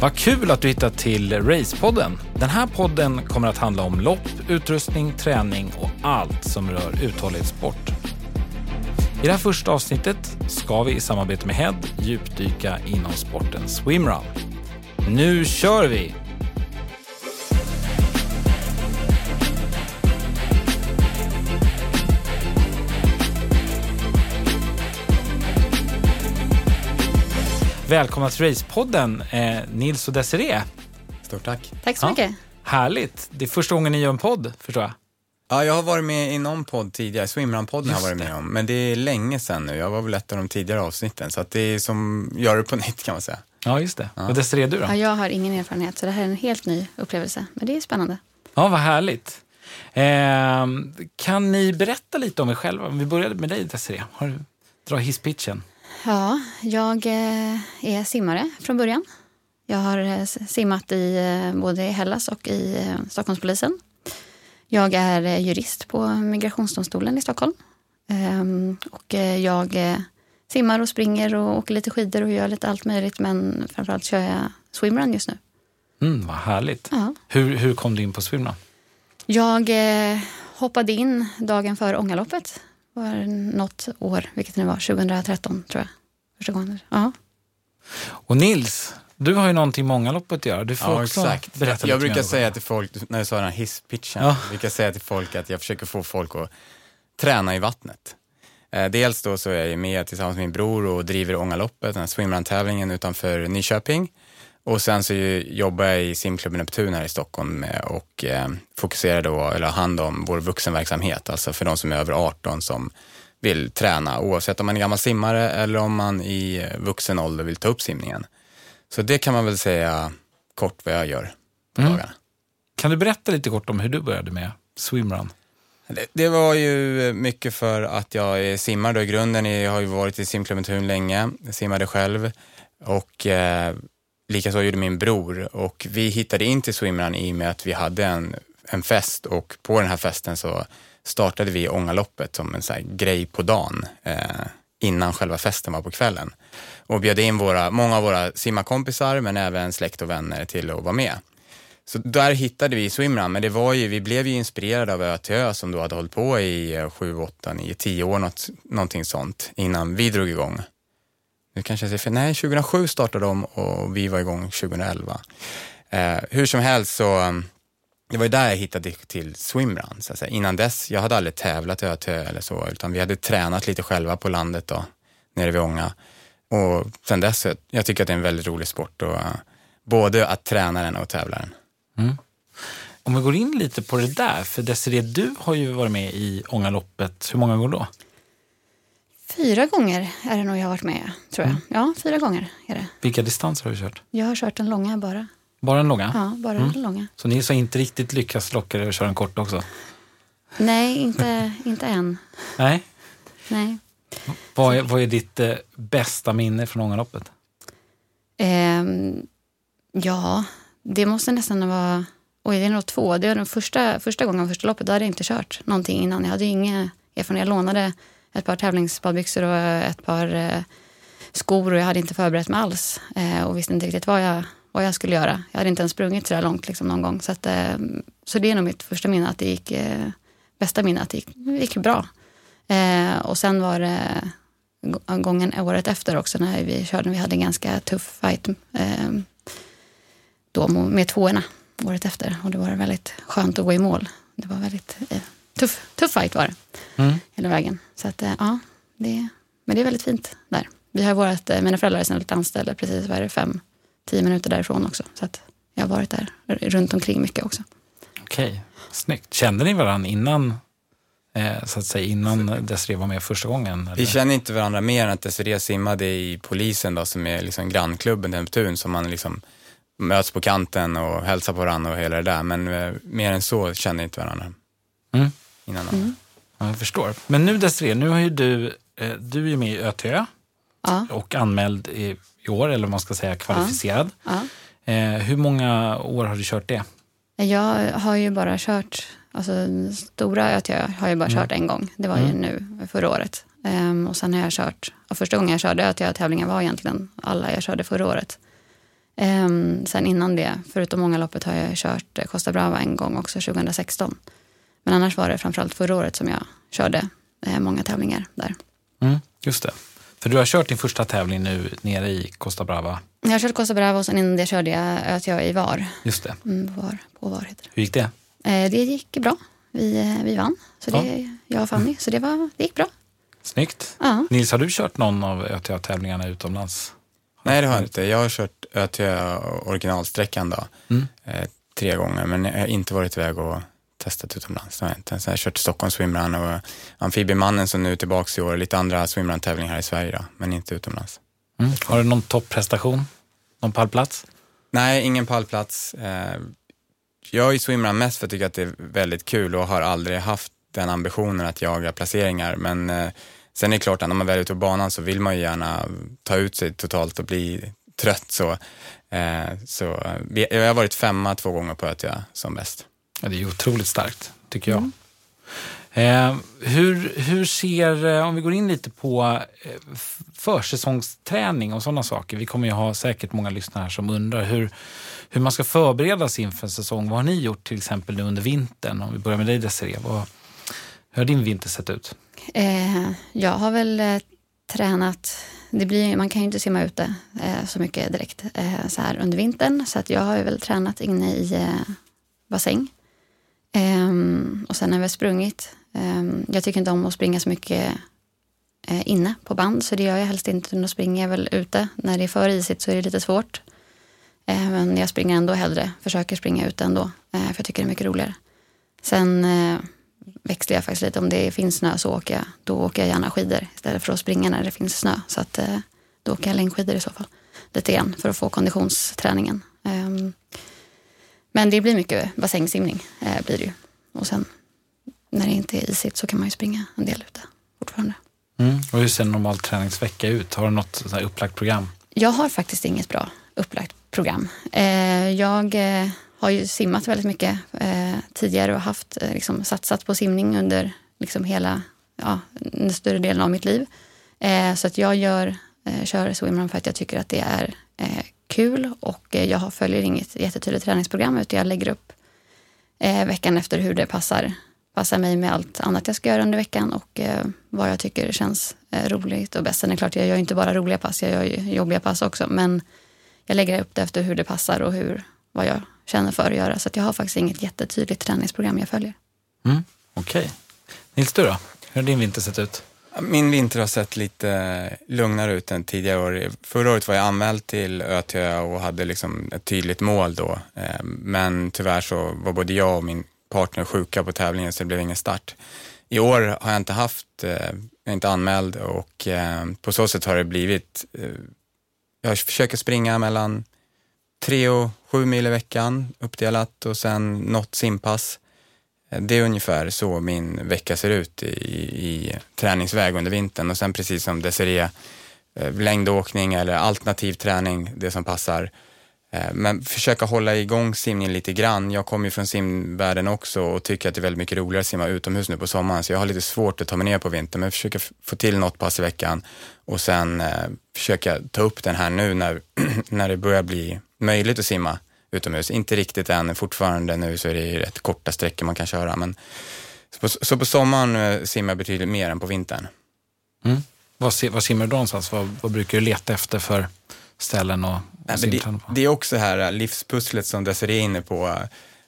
Vad kul att du hittat till Racepodden. Den här podden kommer att handla om lopp, utrustning, träning och allt som rör uthållighetssport. I det här första avsnittet ska vi i samarbete med HED djupdyka inom sporten swimrun. Nu kör vi! Välkomna till Racepodden, eh, Nils och Desiree. Stort tack. Tack så Ja. mycket. Härligt. Det är första gången ni gör en podd, förstår jag. Ja, jag har varit med i någon podd tidigare, Swimrun-podden har jag varit med om, men det är länge sedan nu. Jag var väl ett av de tidigare avsnitten, så att det är som gör det på nytt kan man säga. Ja, just det. Och Desiree, du då? Ja, jag har ingen erfarenhet, så det här är en helt ny upplevelse. Men det är spännande. Ja, vad härligt. Eh, kan ni berätta lite om er själva? Vi började med dig, Desiree. Har du, dra hisspitchen. Ja, jag eh, är simmare från början. Jag har eh, simmat i eh, både i Hellas och i Stockholmspolisen. Jag är jurist på Migrationsdomstolen i Stockholm. Ehm, Och jag simmar och springer och åker lite skidor och gör lite allt möjligt. Men framförallt kör jag swimrun just nu. Mm, vad härligt. Ja. Hur, hur kom du in på swimrun? Jag hoppade in dagen före Ångaloppet. Var något år, vilket det nu var, 2013 tror jag. Första gången. Ja. Och Nils, du har ju någonting med Ångaloppet att göra. Du får Ja, också exakt. berätta Jag brukar säga till folk, när jag sa den här hisspitchen, Ja. jag brukar säga till folk att jag försöker få folk att träna i vattnet. Eh, dels då så är jag med tillsammans med min bror och driver Ångaloppet, den här swimrun-tävlingen utanför Nyköping. Och sen så jobbar jag i simklubben Neptun här i Stockholm och eh, fokuserar då, eller har hand om vår vuxenverksamhet, alltså för de som är över 18 som vill träna, oavsett om man är gammal simmare eller om man i eh, vuxen ålder vill ta upp simningen. Så det kan man väl säga kort vad jag gör på Mm. dagarna. Kan du berätta lite kort om hur du började med swimrun? Det, det var ju mycket för att jag är simmare då i grunden. Jag har ju varit i simklubben länge, jag simmade själv och eh, likaså gjorde min bror och vi hittade in till swimrun i och med att vi hade en, en fest och på den här festen så startade vi Ångaloppet som en så här grej på dagen eh, innan själva festen var på kvällen och bjöd in våra, många av våra simmarkompisar men även släkt och vänner till att vara med. Så där hittade vi swimrun, men det var ju, vi blev ju inspirerade av Ö till Ö som då hade hållit på i eh, sju, åtta, nio, tio år, något, någonting sånt, innan vi drog igång. Nu kanske jag säger för nej 2007 startade de och vi var igång 2011. Eh, hur som helst så, mm, det var ju där jag hittade till swimrun. Så att säga. Innan dess, jag hade aldrig tävlat Ö Ötö eller så, utan vi hade tränat lite själva på landet då, nere vid Ånga. Och sen dess, jag tycker att det är en väldigt rolig sport och eh, både att träna den och tävla den. Mm. Om vi går in lite på det där, för Desiree, du har ju varit med i Ångaloppet. Hur många gånger då? Fyra gånger är det nog jag har varit med, tror jag. Ja, fyra gånger är det. Vilka distanser har du kört? Jag har kört den långa bara. Bara den långa? Ja, bara den långa. Så Nils har inte riktigt lyckats locka dig att köra en kort också? Nej, inte, inte än. Nej. Nej. Vad är, vad är ditt eh, bästa minne från Ångaloppet? Ehm, ja, det måste nästan vara... Oj, det är nog två. Det var den första, första gången, första loppet, då hade jag inte kört någonting innan. Jag hade ju inga erfarenhet. Jag lånade ett par tävlingsbadbyxor och ett par eh, skor och jag hade inte förberett mig alls eh, och visste inte riktigt vad jag, vad jag skulle göra. Jag hade inte ens sprungit så där långt liksom, någon gång. Så, att, eh, så det är nog mitt första minne, att det gick, eh, bästa minne, att det gick, det gick bra. Eh, och sen var det gången året efter också när vi körde, vi hade en ganska tuff fight eh, då med tvåorna året efter. Och det var väldigt skönt att gå i mål. Det var väldigt eh, tuff, tuff fight var det, Mm. hela vägen. Så att, eh, ja, det, men det är väldigt fint där. Vi har varit, eh, mina föräldrar är sedan lite anställda precis, vad är det, fem, tio minuter därifrån också. Så att jag har varit där runt omkring mycket också. Okej, snyggt. Kände ni varandra innan, eh, så att säga, innan Desiree var med första gången? Eller? Vi känner inte varandra mer än att Desiree simmade i polisen då, som är liksom grannklubben till Neptun, som man liksom möts på kanten och hälsar på varandra och hela det där. Men mer än så känner inte varandra Mm. Innan. Ja, jag förstår. Men nu Desiree, nu har ju du, eh, du är med i ÖTÖ Ja, och anmäld i, i år, eller man ska säga kvalificerad. ja. Eh, hur många år har du kört det? Jag har ju bara kört, alltså stora ÖTÖ har jag bara kört en gång. Det var ju nu förra året. Ehm, och sen har jag kört, och första gången jag körde ÖTÖ-tävlingar var egentligen alla jag körde förra året. Um, sen innan det, förutom många loppet, har jag kört Costa Brava en gång också 2016. Men annars var det framförallt förra året som jag körde eh, många tävlingar där. Mm, just det. För du har kört din första tävling nu nere i Costa Brava. Jag har kört Costa Brava och sen innan det körde jag Ötjö i VAR. Just det. Mm, var, på VAR heter det. Hur gick det? Eh, det gick bra. Vi, eh, vi vann, så det, Ja. jag och Fanny. Så det, var, det gick bra. Snyggt. Ja. Nils, har du kört någon av ÖTÖ-tävlingarna utomlands? Nej, det har jag inte. Jag har kört Ötjö originalsträckan då, Mm. tre gånger, men jag har inte varit iväg och testat utomlands. Det har jag inte. Så jag har kört Stockholm Swimrun och Amfibiemannen som nu är tillbaka i år, lite andra swimrun-tävlingar här i Sverige då, men inte utomlands. Mm. Har du någon topprestation? Någon pallplats? Nej, ingen pallplats. Eh, Jag är swimrun mest för att jag tycker att det är väldigt kul och har aldrig haft den ambitionen att jaga placeringar. Men eh, sen är det klart att när man väl är ute på banan så vill man ju gärna ta ut sig totalt och bli trött. Så, eh, så jag har varit femma två gånger på att jag som bäst. Ja, det är otroligt starkt, tycker jag. Eh, hur, hur ser, eh, om vi går in lite på eh, försäsongsträning och sådana saker. Vi kommer ju ha säkert många lyssnare som undrar hur, hur man ska förbereda sig inför en säsong. Vad har ni gjort till exempel nu under vintern? Om vi börjar med dig Desiree. Vad, hur har din vinter sett ut? Eh, jag har väl eh, tränat, det blir, man kan ju inte simma ute eh, så mycket direkt så här under vintern. Så att jag har ju väl tränat inne i bassäng. Um, och sen har jag väl sprungit. Um, jag tycker inte om att springa så mycket uh, inne på band så det gör jag helst inte. Då springer jag väl ute. När det är för isigt så är det lite svårt. Uh, men jag springer ändå hellre, försöker springa ute ändå. Uh, för jag tycker det är mycket roligare. Sen växlar jag faktiskt lite. Om det finns snö så åker jag, då åker jag gärna skidor istället för att springa när det finns snö. Så att, då åker jag längdskidor i så fall. Lite grann för att få konditionsträningen. Um, men det blir mycket bassängsimning eh, blir det ju. Och sen när det inte är isigt så kan man ju springa en del ute fortfarande. Mm. Och hur ser en normal träningsvecka ut? Har du något så här upplagt program? Jag har faktiskt inget bra upplagt program. Eh, jag eh, har ju simmat väldigt mycket eh, tidigare och haft eh, liksom, satsat på simning under liksom, hela, ja, den större delen av mitt liv. Eh, så att jag gör, kör swimrun för att jag tycker att det är kul och eh, jag följer inget jättetydligt träningsprogram utan jag lägger upp eh, veckan efter hur det passar, passar mig med allt annat jag ska göra under veckan och eh, vad jag tycker känns eh, roligt och bäst. Sen är det klart, jag gör ju inte bara roliga pass, jag gör ju jobbiga pass också. Men jag lägger upp det efter hur det passar och hur, vad jag känner för att göra. Så att jag har faktiskt inget jättetydligt träningsprogram jag följer. Mm. Okej. Nils, du då? Hur har din vinter sett ut? Min vinter har sett lite lugnare ut än tidigare år. Förra året var jag anmäld till ÖTÖ och hade liksom ett tydligt mål då. Eh, men tyvärr så var både jag och min partner sjuka på tävlingen så det blev ingen start. I år har jag inte haft, eh, jag är inte anmäld och eh, på så sätt har det blivit, jag försöker springa mellan tre och sju mil i veckan uppdelat och sen något simpass. Det är ungefär så min vecka ser ut i, i träningsväg under vintern och sen precis som Desiree, eh, längdåkning eller alternativ träning, det som passar. Eh, men försöka hålla igång simningen lite grann. Jag kommer ju från simvärlden också och tycker att det är väldigt mycket roligare att simma utomhus nu på sommaren så jag har lite svårt att ta mig ner på vintern men försöker få till något pass i veckan och sen eh, försöka ta upp den här nu när, när det börjar bli möjligt att simma utomhus. Inte riktigt än, fortfarande nu så är det rätt korta sträckor man kan köra men så på, så på sommaren eh, simmar jag betydligt mer än på vintern. Mm. Vad, vad simmar du då någonstans? Vad, vad brukar du leta efter för ställen och, och Nej, det, på? det är också det här äh, livspusslet som Desiree är inne på.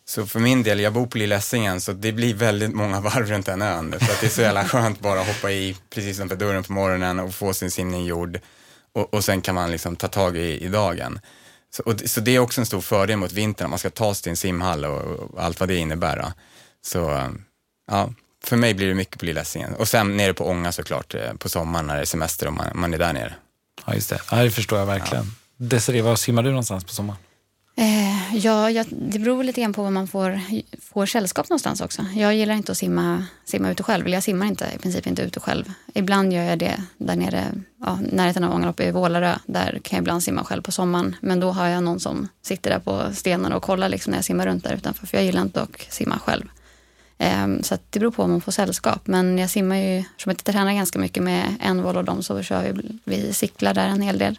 Så för min del, jag bor på Lilla Essingen så det blir väldigt många varv runt den ön. Så att det är så jävla skönt bara att hoppa i precis utanför dörren på morgonen och få sin simning gjord. Och, och sen kan man liksom ta tag i, i dagen. Så, och, så det är också en stor fördel mot vintern, att man ska ta sig till en simhall och, och allt vad det innebär. Då. Så ja, för mig blir det mycket på Lilla Essingen. Och sen nere på Ånga såklart, eh, på sommaren när det är semester och man, man är där nere. Ja, just det. Ja, det förstår jag verkligen. Desiree, var simmar du någonstans på sommaren? Eh, ja, jag, det beror lite grann på vad man får, får sällskap någonstans också. Jag gillar inte att simma, simma ute själv. Eller jag simmar inte, i princip inte ute själv. Ibland gör jag det där nere, ja, närheten av Ångarp i Vålarö. Där kan jag ibland simma själv på sommaren. Men då har jag någon som sitter där på stenen och kollar liksom när jag simmar runt där utanför. För jag gillar inte att simma själv. Eh, så att det beror på om man får sällskap. Men jag simmar ju, som jag tränar ganska mycket med Envol och dem så kör vi, vi cyklar där en hel del.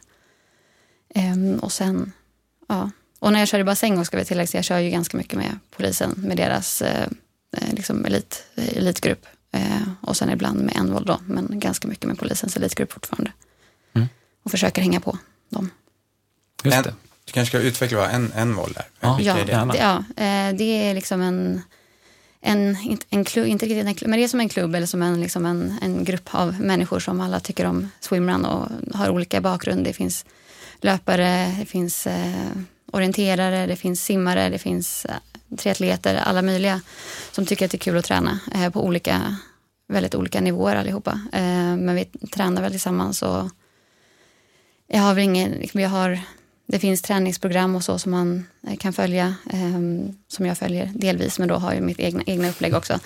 Eh, och sen ja. Och när jag kör i bassäng, ska vi tillägga, jag kör ju ganska mycket med polisen, med deras eh, eh liksom elit, elitgrupp. Eh, och sen ibland med Envol då, men ganska mycket med polisens elitgrupp fortfarande. Mm. Och försöker hänga på dem. Just det. Du kanske ska utveckla en, en Vol där? Ja, ja, det, ja eh, det är liksom en, en, en klubb, inte riktigt en klubb, men det är som en klubb eller som en, liksom en, en grupp av människor som alla tycker om swimrun och har olika bakgrund. Det finns löpare, det finns eh, orienterare, det finns simmare, det finns eh, triatleter, alla möjliga som tycker att det är kul att träna eh, på olika, väldigt olika nivåer allihopa. Eh, men vi tränar väl tillsammans och jag har väl ingen, liksom, jag har, det finns träningsprogram och så som man eh, kan följa, eh, som jag följer delvis, men då har jag mitt egna, egna upplägg också.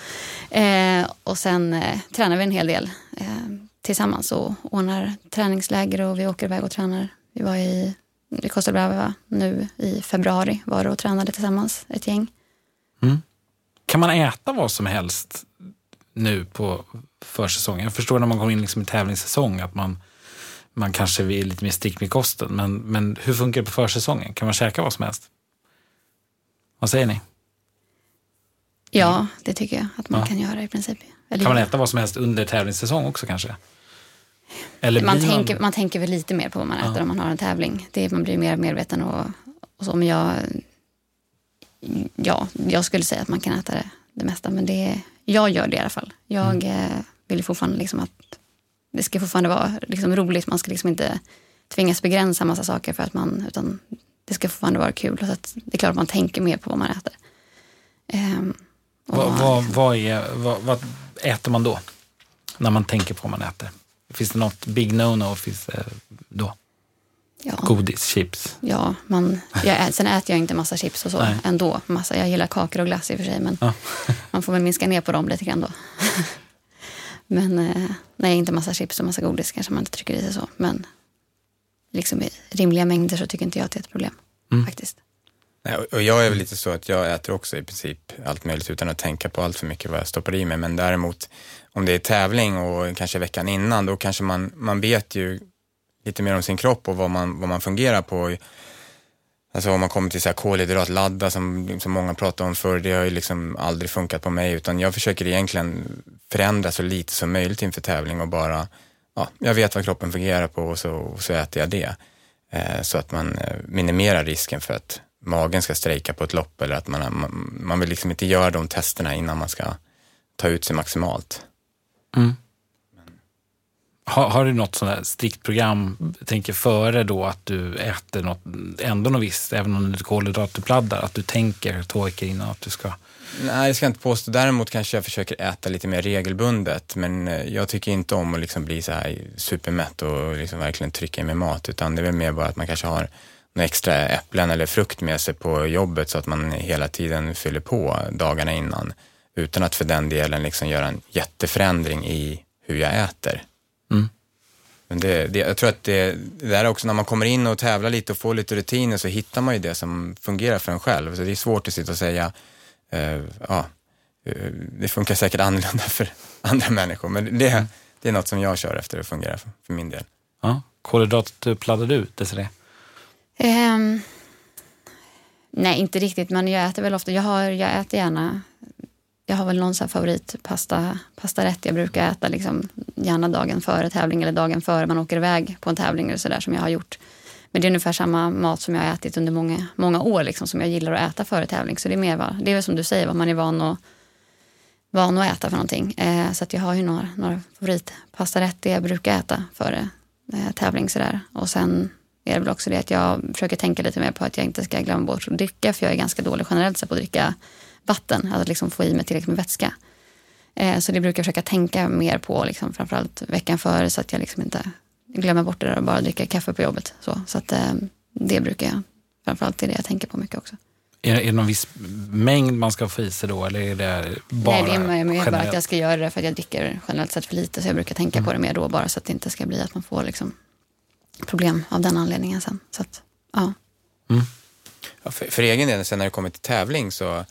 Eh, och sen tränar vi en hel del tillsammans och ordnar träningsläger och vi åker iväg och tränar. Vi var i i Costa Brava nu i februari var och tränade tillsammans, ett gäng. Mm. Kan man äta vad som helst nu på försäsongen? Jag förstår när man går in liksom i tävlingssäsong att man, man kanske är lite mer strikt med kosten. Men, men hur funkar det på försäsongen? Kan man käka vad som helst? Vad säger ni? Ja, det tycker jag att man ja. kan göra i princip. Eller kan man äta vad som helst under tävlingssäsong också kanske? Eller man, tänker, man tänker väl lite mer på vad man äter ja. om man har en tävling. Det, man blir mer medveten och, och så. Men jag, ja, jag skulle säga att man kan äta det, det mesta. Men det, jag gör det i alla fall. Jag mm. Eh, vill fortfarande liksom att det ska fortfarande vara liksom roligt. Man ska liksom inte tvingas begränsa massa saker för att man, utan det ska fortfarande vara kul. Så det är klart att man tänker mer på vad man äter. Um, vad, vad, vad, är, vad, vad äter man då? När man tänker på vad man äter? Finns det något big no-no finns det då? Ja. Godis, chips? Ja, man, jag, sen äter jag inte massa chips och så nej. ändå. Massa, jag gillar kakor och glass i och för sig, men ja. man får väl minska ner på dem lite grann då. men eh, nej, inte massa chips och massa godis kanske man inte trycker i sig så. Men liksom i rimliga mängder så tycker inte jag att det är ett problem mm. faktiskt. Nej, och jag är väl lite så att jag äter också i princip allt möjligt utan att tänka på allt för mycket vad jag stoppar i mig. Men däremot om det är tävling och kanske veckan innan, då kanske man, man vet ju lite mer om sin kropp och vad man, vad man fungerar på. Alltså om man kommer till så här kolhydratladda som, som många pratade om förr, det har ju liksom aldrig funkat på mig utan jag försöker egentligen förändra så lite som möjligt inför tävling och bara, ja, jag vet vad kroppen fungerar på och så, och så äter jag det. Eh, så att man eh, minimerar risken för att magen ska strejka på ett lopp eller att man, man, man vill liksom inte göra de testerna innan man ska ta ut sig maximalt. Mm. Har, har, du något sånt här strikt program, tänker före då att du äter något, ändå något visst, även om du kolhydratuppladdar, att du tänker två veckor innan att du ska? Nej, det ska jag inte påstå. Däremot kanske jag försöker äta lite mer regelbundet, men eh, jag tycker inte om att liksom bli så här supermätt och liksom verkligen trycka i mig mat, utan det är väl mer bara att man kanske har några extra äpplen eller frukt med sig på jobbet så att man hela tiden fyller på dagarna innan utan att för den delen liksom göra en jätteförändring i hur jag äter. Mm. Men det, det, jag tror att det, det där också när man kommer in och tävlar lite och får lite rutiner så hittar man ju det som fungerar för en själv. Så det är svårt att sitta och säga, uh, ja, uh, det funkar säkert annorlunda för andra människor, men det, mm. det är något som jag kör efter och fungerar för, för min del. Ja. Kolhydrater du ut, Desiree? Um, nej, inte riktigt, men jag äter väl ofta, jag, har, jag äter gärna jag har väl någon så pastarätt jag brukar äta liksom, gärna dagen före tävling eller dagen före man åker iväg på en tävling eller sådär som jag har gjort. Men det är ungefär samma mat som jag har ätit under många, många år liksom, som jag gillar att äta före tävling. Så det är mer vad, det är väl som du säger, vad man är van att, van att äta för någonting. Eh, så att jag har ju några, några favoritpastarätter jag brukar äta före eh, tävling sådär. Och sen är det väl också det att jag försöker tänka lite mer på att jag inte ska glömma bort att dricka, för jag är ganska dålig generellt sett på att dricka vatten, att liksom få i mig tillräckligt med vätska. Eh, så det brukar jag försöka tänka mer på, liksom, framförallt veckan före så att jag liksom inte glömmer bort det där och bara dricker kaffe på jobbet. Så, så att, eh, det brukar jag, framförallt är det jag tänker på mycket också. Är, är det någon viss mängd man ska få i sig då eller är det bara Nej, det är mer bara att jag ska göra det för att jag dricker generellt sett för lite så jag brukar tänka mm. på det mer då bara så att det inte ska bli att man får liksom problem av den anledningen sen. Så att, ja. Mm. ja för, för egen del, sen när det kommer till tävling så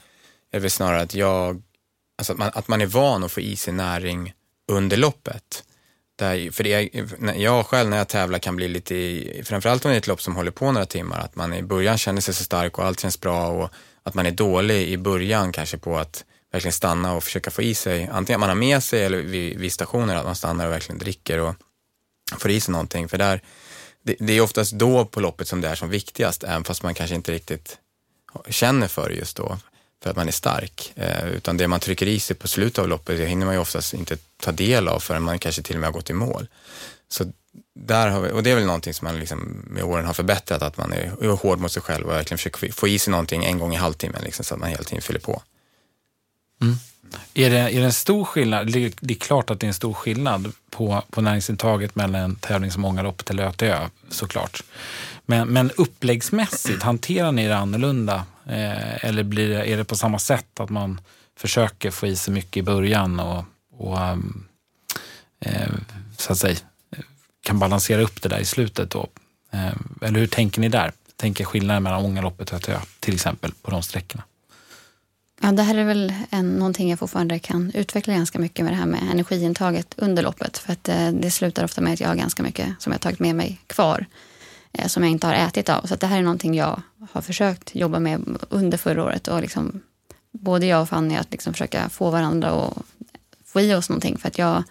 är väl snarare att jag, alltså att man, att man är van att få i sig näring under loppet. Där, för det jag själv när jag tävlar kan bli lite, framförallt om det är ett lopp som håller på några timmar, att man i början känner sig så stark och allt känns bra och att man är dålig i början kanske på att verkligen stanna och försöka få i sig, antingen att man har med sig eller vid, vid stationer att man stannar och verkligen dricker och får i sig någonting. För där, det, det är oftast då på loppet som det är som viktigast, även fast man kanske inte riktigt känner för det just då för att man är stark. Eh, utan det man trycker i sig på slutet av loppet, det hinner man ju oftast inte ta del av förrän man kanske till och med har gått i mål. Så där har vi, och det är väl någonting som man liksom med åren har förbättrat, att man är, är hård mot sig själv och verkligen försöker få i sig någonting en gång i halvtimmen, liksom, så att man hela tiden fyller på. Mm. Är, det, är det en stor skillnad? Det, det är klart att det är en stor skillnad på, på näringsintaget mellan en tävling som Ångaloppet eller Ötö, såklart. Men, men uppläggsmässigt, hanterar ni det annorlunda? Eh, eller blir det, är det på samma sätt att man försöker få i sig mycket i början och, och ehm, eh, så att säga kan balansera upp det där i slutet då? Eh, eller hur tänker ni där? Tänker skillnaden mellan Ångaloppet och Ötö till exempel på de sträckorna? Ja, det här är väl en, någonting jag fortfarande kan utveckla ganska mycket med det här med energiintaget under loppet. För att det, det slutar ofta med att jag har ganska mycket som jag tagit med mig kvar eh, som jag inte har ätit av. Så det här är någonting jag har försökt jobba med under förra året. Och liksom, både jag och Fanny att liksom försöka få varandra att få i oss någonting. För att jag,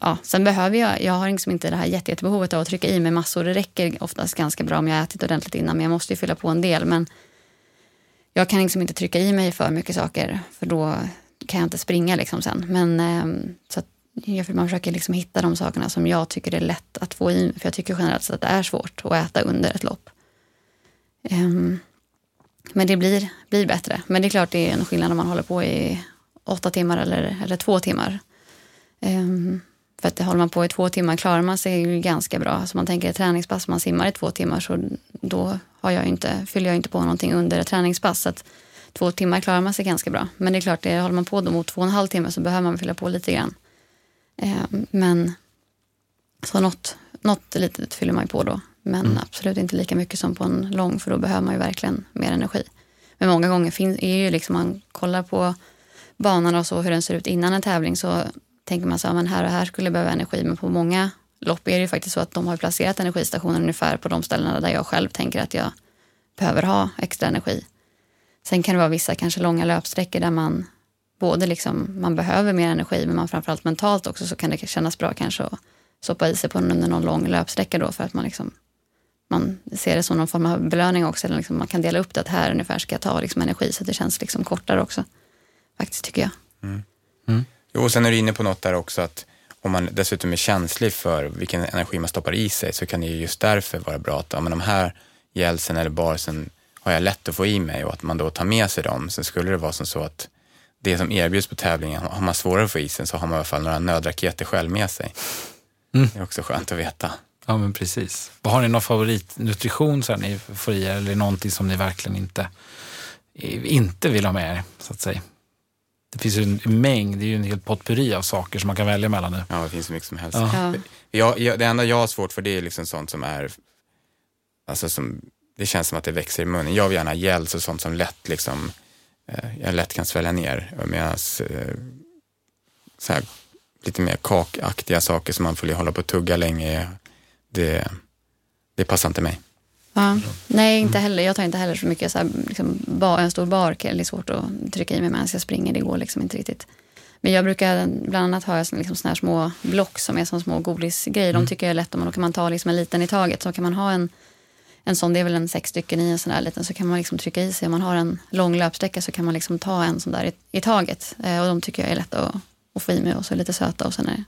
ja, sen behöver jag, jag har liksom inte det här jättebehovet av att trycka i mig massor. Det räcker oftast ganska bra om jag har ätit ordentligt innan. Men jag måste ju fylla på en del. Men jag kan liksom inte trycka i mig för mycket saker. För då kan jag inte springa liksom sen. Men ehm, så att man försöker liksom hitta de sakerna som jag tycker är lätt att få i mig. För jag tycker generellt sett att det är svårt att äta under ett lopp. Um, men det blir, blir bättre. Men det är klart det är en skillnad om man håller på i åtta timmar eller, eller två timmar. Um, för att håller man på i två timmar klarar man sig ju ganska bra. Alltså man tänker ett träningspass, man simmar i två timmar så då har jag inte, fyller jag inte på någonting under ett träningspass. Så att två timmar klarar man sig ganska bra. Men det är klart, det håller man på då mot två och en halv timme så behöver man fylla på lite grann. Eh, men så något, något litet fyller man ju på då. Men mm. absolut inte lika mycket som på en lång för då behöver man ju verkligen mer energi. Men många gånger finns, är ju liksom, man kollar på banan och så hur den ser ut innan en tävling så tänker man så här, men här och här skulle jag behöva energi. Men på många lopp är det ju faktiskt så att de har placerat energistationen ungefär på de ställena där jag själv tänker att jag behöver ha extra energi. Sen kan det vara vissa kanske långa löpsträckor där man både liksom, man behöver mer energi men man framförallt mentalt också så kan det kännas bra kanske att stoppa i sig på under någon lång löpsträcka då för att man liksom man ser det som någon form av belöning också. Eller liksom man kan dela upp det att här ungefär ska jag ta liksom energi så att det känns liksom kortare också. Faktiskt tycker jag. Mm. Mm. Jo, och sen är du inne på något där också att om man dessutom är känslig för vilken energi man stoppar i sig så kan det just därför vara bra att ja, men de här gelsen eller barsen har jag lätt att få i mig och att man då tar med sig dem. Sen skulle det vara som så att det som erbjuds på tävlingen, har man svårare att få i sig så har man i alla fall några nödraketer själv med sig. Mm. Det är också skönt att veta. Ja, men precis. Har ni någon favoritnutrition så ni får i er eller någonting som ni verkligen inte, inte vill ha med er, så att säga? Det finns ju en mängd, det är ju en hel potpurri av saker som man kan välja mellan nu. Ja, det finns så mycket som helst. Ja. Jag, jag, det enda jag har svårt för det är liksom sånt som är, alltså som, det känns som att det växer i munnen. Jag vill gärna ha gels och sånt som lätt liksom, jag lätt kan svälja ner. Medan eh, så här, lite mer kakaktiga saker som man får hålla på och tugga länge, det, det passar inte mig. Ja. Nej, inte heller. Jag tar inte heller så mycket. Så här, liksom, bar, en stor bark är svårt att trycka i mig medan jag springer. Det går liksom inte riktigt. Men jag brukar bland annat ha liksom såna här små block som är som små godisgrejer. Mm. De tycker jag är lätt. Om då kan man ta liksom en liten i taget. Så kan man ha en, en sån, det är väl en sex stycken i en sån där liten. Så kan man liksom trycka i sig. Om man har en lång löpsträcka så kan man liksom ta en sån där i, i taget. Eh, och de tycker jag är lätta att, att få i mig och så är lite söta. Och sen är,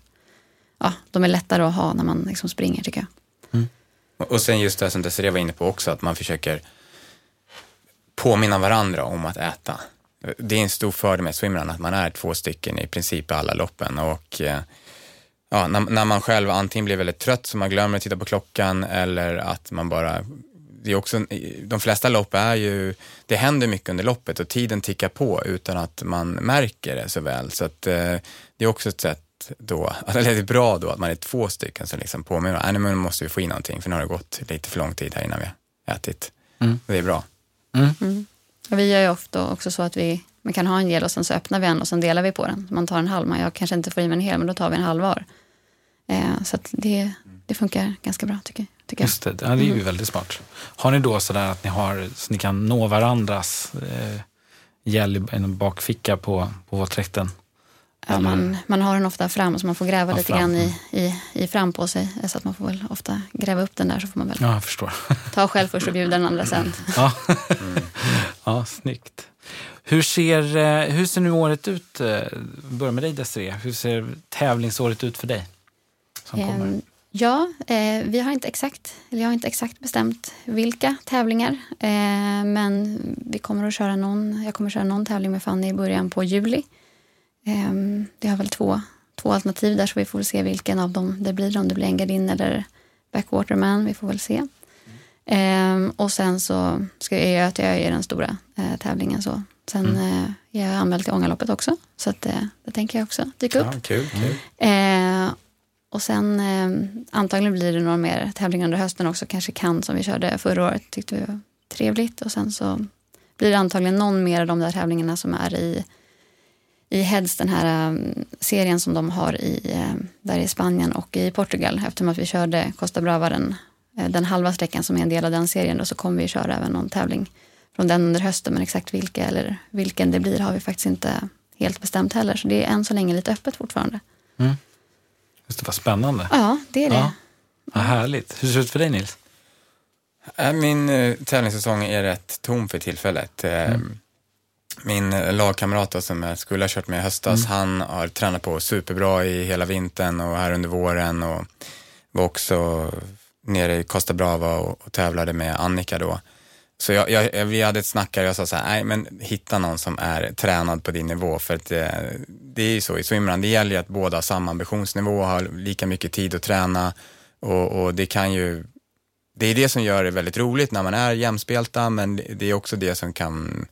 ja, de är lättare att ha när man liksom springer tycker jag. Mm. Och sen just det som Desirée var inne på också, att man försöker påminna varandra om att äta. Det är en stor fördel med swimrun, att man är två stycken i princip i alla loppen. Och eh, ja, när, när, man själv antingen blir väldigt trött så man glömmer att titta på klockan eller att man bara det är också, de flesta lopp är ju, det händer mycket under loppet och tiden tickar på utan att man märker det så väl. Så att, eh, det är också ett sätt då, eller det är bra då att man är två stycken som liksom påminner, nej men nu måste vi få i någonting för nu har det gått lite för lång tid här innan vi har ätit. Mm. Det är bra. Mm. Mm. Vi gör ju ofta också så att vi man kan ha en gel och sen så öppnar vi en och sen delar vi på den. Man tar en halv, man, jag kanske inte får i mig en hel men då tar vi en halv var. Eh, så att det, det funkar ganska bra tycker, tycker. Just det, ja, det är ju väldigt smart. Har ni då sådär att ni har, så ni kan nå varandras eh, gäll i en bakficka på, på våtdräkten? Ja, man, man har den ofta fram så man får gräva Ja, lite fram. grann i, i, i fram på sig. Så att man får väl ofta gräva upp den där så får man väl Ja, förstår. ta själv först och bjuda den andra sen. Ja, ja snyggt. Hur ser, eh, hur ser nu året ut? eh, Börja med dig Desiree. Hur ser tävlingsåret ut för dig? Som kommer? Ehm, Ja, eh, vi har inte exakt, eller jag har inte exakt bestämt vilka tävlingar. Eh, men vi kommer att köra någon, jag kommer köra någon tävling med Fanny i början på juli. Eh, vi har väl två, två alternativ där så vi får väl se vilken av dem det blir. Om det blir Engadin eller Backwaterman, vi får väl se. Eh, och sen så ska jag att jag är den stora eh, tävlingen. Så. Sen eh, är jag anmäld till Ångaloppet också, så att, eh, det tänker jag också dyka upp. Ja, kul, kul. Och sen eh, antagligen blir det några mer tävlingar under hösten också. Kanske kan som vi körde förra året tyckte vi var trevligt. Och sen så blir det antagligen någon mer av de där tävlingarna som är i, i Heads, den här eh, serien som de har i, eh, där i Spanien och i Portugal. Eftersom att vi körde Costa Brava den, eh, den halva sträckan som är en del av den serien då, så kommer vi köra även någon tävling från den under hösten. Men exakt vilka eller vilken det blir har vi faktiskt inte helt bestämt heller. Så det är än så länge lite öppet fortfarande. Mm. Just det, vad spännande. Ja, det är det. Ja. Vad härligt. Hur ser det ut för dig Nils? Äh, Min eh, tävlingssäsong är rätt tom för tillfället. Eh, Min eh, lagkamrat då, som jag skulle ha kört med i höstas, han har tränat på superbra i hela vintern och här under våren och var också nere i Costa Brava och, och tävlade med Annika då. Så jag, jag, vi hade ett snack här och jag sa så här, nej men hitta någon som är tränad på din nivå. För att det, det är ju så i swimrun, det gäller ju att båda har samma ambitionsnivå, har lika mycket tid att träna. Och, och det kan ju det är det som gör det väldigt roligt när man är jämspelta men det är också det som kan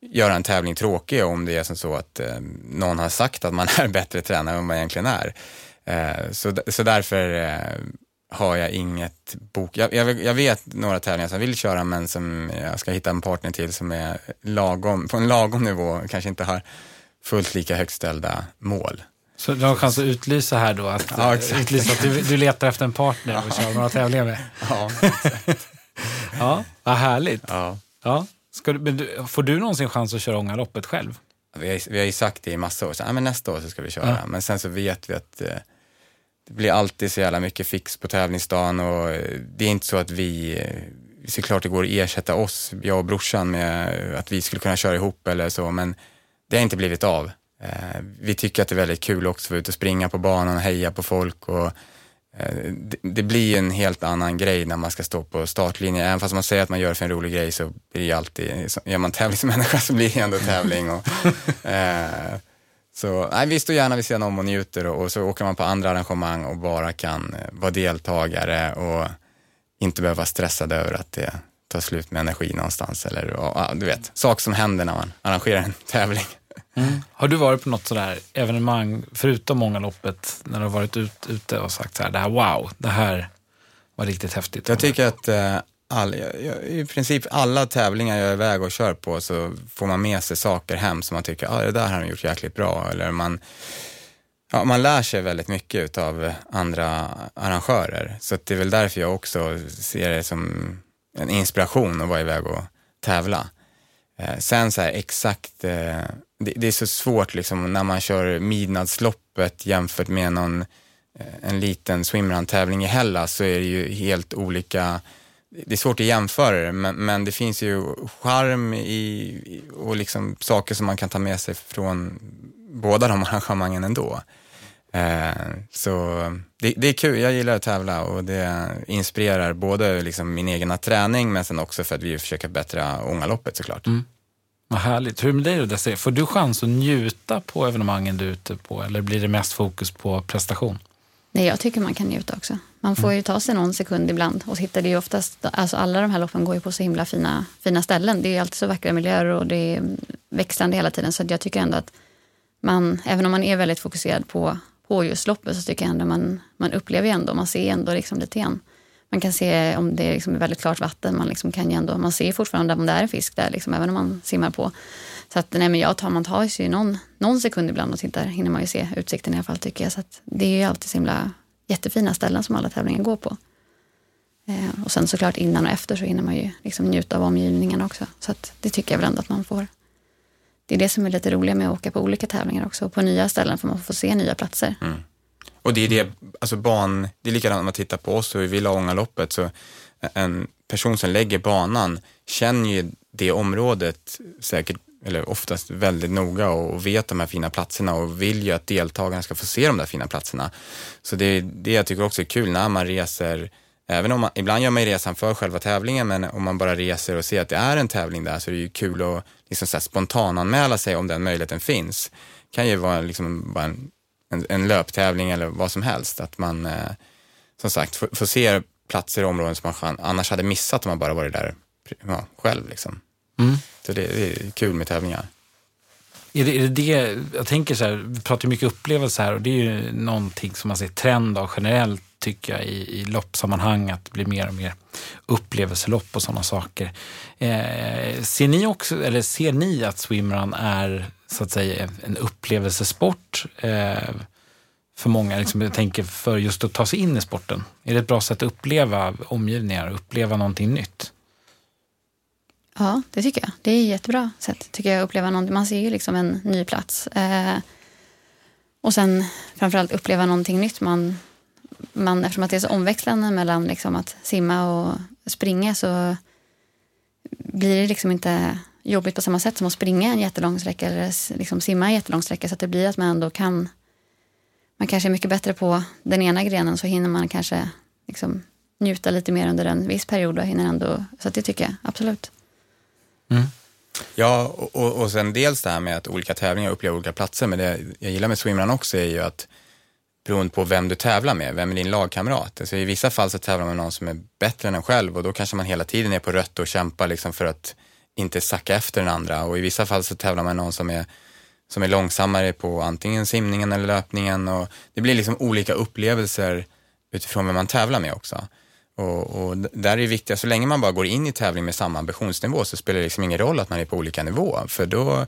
göra en tävling tråkig om det är som så att eh, någon har sagt att man är bättre tränare än man egentligen är. Eh, så, så därför eh, har jag inget bok. Jag, jag, jag vet några tävlingar som jag vill köra men som jag ska hitta en partner till som är lagom, på en lagom nivå, kanske inte har fullt lika högt ställda mål. Så du har chans att utlysa här då, att, Ja, exakt. utlysa att du, du letar efter en partner och köra några tävlingar med. Ja, Ja, vad härligt. ja. Ja. Ska du, får du någonsin chans att köra Ångaloppet själv? Vi har, vi har ju sagt det i massa år, så, ah, men nästa år så ska vi köra. Ja. Men sen så vet vi att eh, det blir alltid så jävla mycket fix på tävlingsdagen och eh, det är inte så att vi, eh, såklart det går att ersätta oss, jag och brorsan med eh, att vi skulle kunna köra ihop eller så, men det har inte blivit av. Vi tycker att det är väldigt kul också att vara ute och springa på banan och heja på folk och det, blir en helt annan grej när man ska stå på startlinjen. Även fast man säger att man gör det för en rolig grej så blir det alltid, är man tävlingsmänniska så blir det ändå tävling. Och, så nej, vi står gärna vid sidan om och njuter och, och så åker man på andra arrangemang och bara kan eh, vara deltagare och inte behöva vara stressad över att det tar slut med energi någonstans eller och, du vet, saker som händer när man arrangerar en tävling. Har du varit på något sådär evenemang, förutom Ångaloppet, när du har varit ut, ute och sagt så här, det här wow, det här var riktigt häftigt. Jag tycker att eh, all, jag, i princip alla tävlingar jag är iväg och kör på så får man med sig saker hem som man tycker, ja ah, det där har de gjort jäkligt bra. Eller man, ja, man lär sig väldigt mycket av andra arrangörer. Så att det är väl därför jag också ser det som en inspiration att vara iväg och tävla. Eh, sen så här exakt, eh, det, det är så svårt liksom när man kör midnattsloppet jämfört med någon eh, en liten swimrun-tävling i Hellas så är det ju helt olika det är svårt att jämföra det, men, men det finns ju charm i, och liksom saker som man kan ta med sig från båda de arrangemangen ändå. Eh, så det, det är kul, jag gillar att tävla och det inspirerar både liksom min egna träning men sen också för att vi försöker bättra Ångaloppet såklart. Mm. Vad härligt. Hur är det med dig då Får du chans att njuta på evenemangen du är ute på eller blir det mest fokus på prestation? Nej, jag tycker man kan njuta också. Man får ju ta sig någon sekund ibland och hitta det ju oftast, alltså alla de här loppen går ju på så himla fina, fina ställen. Det är ju alltid så vackra miljöer och det är växlande hela tiden. Så jag tycker ändå att man, även om man är väldigt fokuserad på, på just loppet så tycker jag ändå man, man upplever ändå, man ser ändå liksom lite grann. Man kan se om det är liksom väldigt klart vatten, man, liksom kan ändå, man ser fortfarande om det är en fisk där, liksom, även om man simmar på. Så att, nej, men jag tar, man tar sig ju någon, någon sekund ibland och tittar, hinner man ju se utsikten i alla fall tycker jag. Så att det är ju alltid så himla jättefina ställen som alla tävlingar går på. Eh, och sen såklart innan och efter så hinner man ju liksom njuta av omgivningen också. Så att det tycker jag väl ändå att man får. Det är det som är lite roligt med att åka på olika tävlingar också. och På nya ställen får man få se nya platser. Mm. Och det är det, alltså ban, det är likadant om man tittar på oss och vi vill ha Ångaloppet så en person som lägger banan känner ju det området säkert, eller oftast väldigt noga och vet de här fina platserna och vill ju att deltagarna ska få se de där fina platserna. Så det är det jag tycker också är kul när man reser Även om man, ibland gör man ju resan för själva tävlingen, men om man bara reser och ser att det är en tävling där så är det ju kul att liksom så spontananmäla sig om den möjligheten finns. Det kan ju vara liksom bara en, en, en löptävling eller vad som helst. Att man eh, som sagt får, får se platser och områden som man annars hade missat om man bara varit där ja, själv. Liksom. Mm. Så det, är kul med tävlingar. Är det, är det, det jag tänker så här, vi pratar mycket upplevelse här och det är ju någonting som man ser trend av generellt tycker jag i, i loppsammanhang att det blir mer och mer upplevelselopp och sådana saker. Eh, ser ni också, eller ser ni att swimrun är så att säga en upplevelsesport? Eh, för många, liksom, jag tänker för just att ta sig in i sporten. Är det ett bra sätt att uppleva omgivningar, uppleva någonting nytt? Ja, det tycker jag. Det är ett jättebra sätt tycker jag att uppleva någonting. Man ser ju liksom en ny plats. Eh, och sen framförallt uppleva någonting nytt. Man, man, eftersom att det är så omväxlande mellan liksom att simma och springa så blir det liksom inte jobbigt på samma sätt som att springa en jättelång sträcka eller liksom simma en jättelång sträcka. Så att det blir att man ändå kan man kanske är mycket bättre på den ena grenen så hinner man kanske liksom njuta lite mer under en viss period och hinner ändå, så det tycker jag absolut. Mm. Ja, och, och sen dels det här med att olika tävlingar upplever olika platser, men det jag gillar med swimrun också är ju att beroende på vem du tävlar med, vem är din lagkamrat? Alltså I vissa fall så tävlar man med någon som är bättre än en själv och då kanske man hela tiden är på rött och kämpar liksom för att inte sacka efter den andra och i vissa fall så tävlar man med någon som är som är långsammare på antingen simningen eller löpningen och det blir liksom olika upplevelser utifrån vem man tävlar med också. Och, och, där är det viktiga, så länge man bara går in i tävling med samma ambitionsnivå så spelar det liksom ingen roll att man är på olika nivå, för då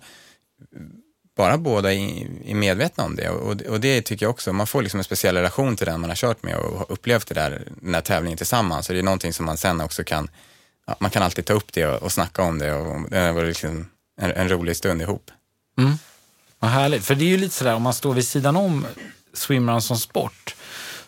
bara båda är medvetna om det och, och det tycker jag också, man får liksom en speciell relation till den man har kört med och har upplevt det där, den här tävlingen tillsammans. Så det är någonting som man sen också kan, man kan alltid ta upp det och, och snacka om det och det var liksom en, en rolig stund ihop. Mm. Vad härligt, för det är ju lite sådär om man står vid sidan om swimrun som sport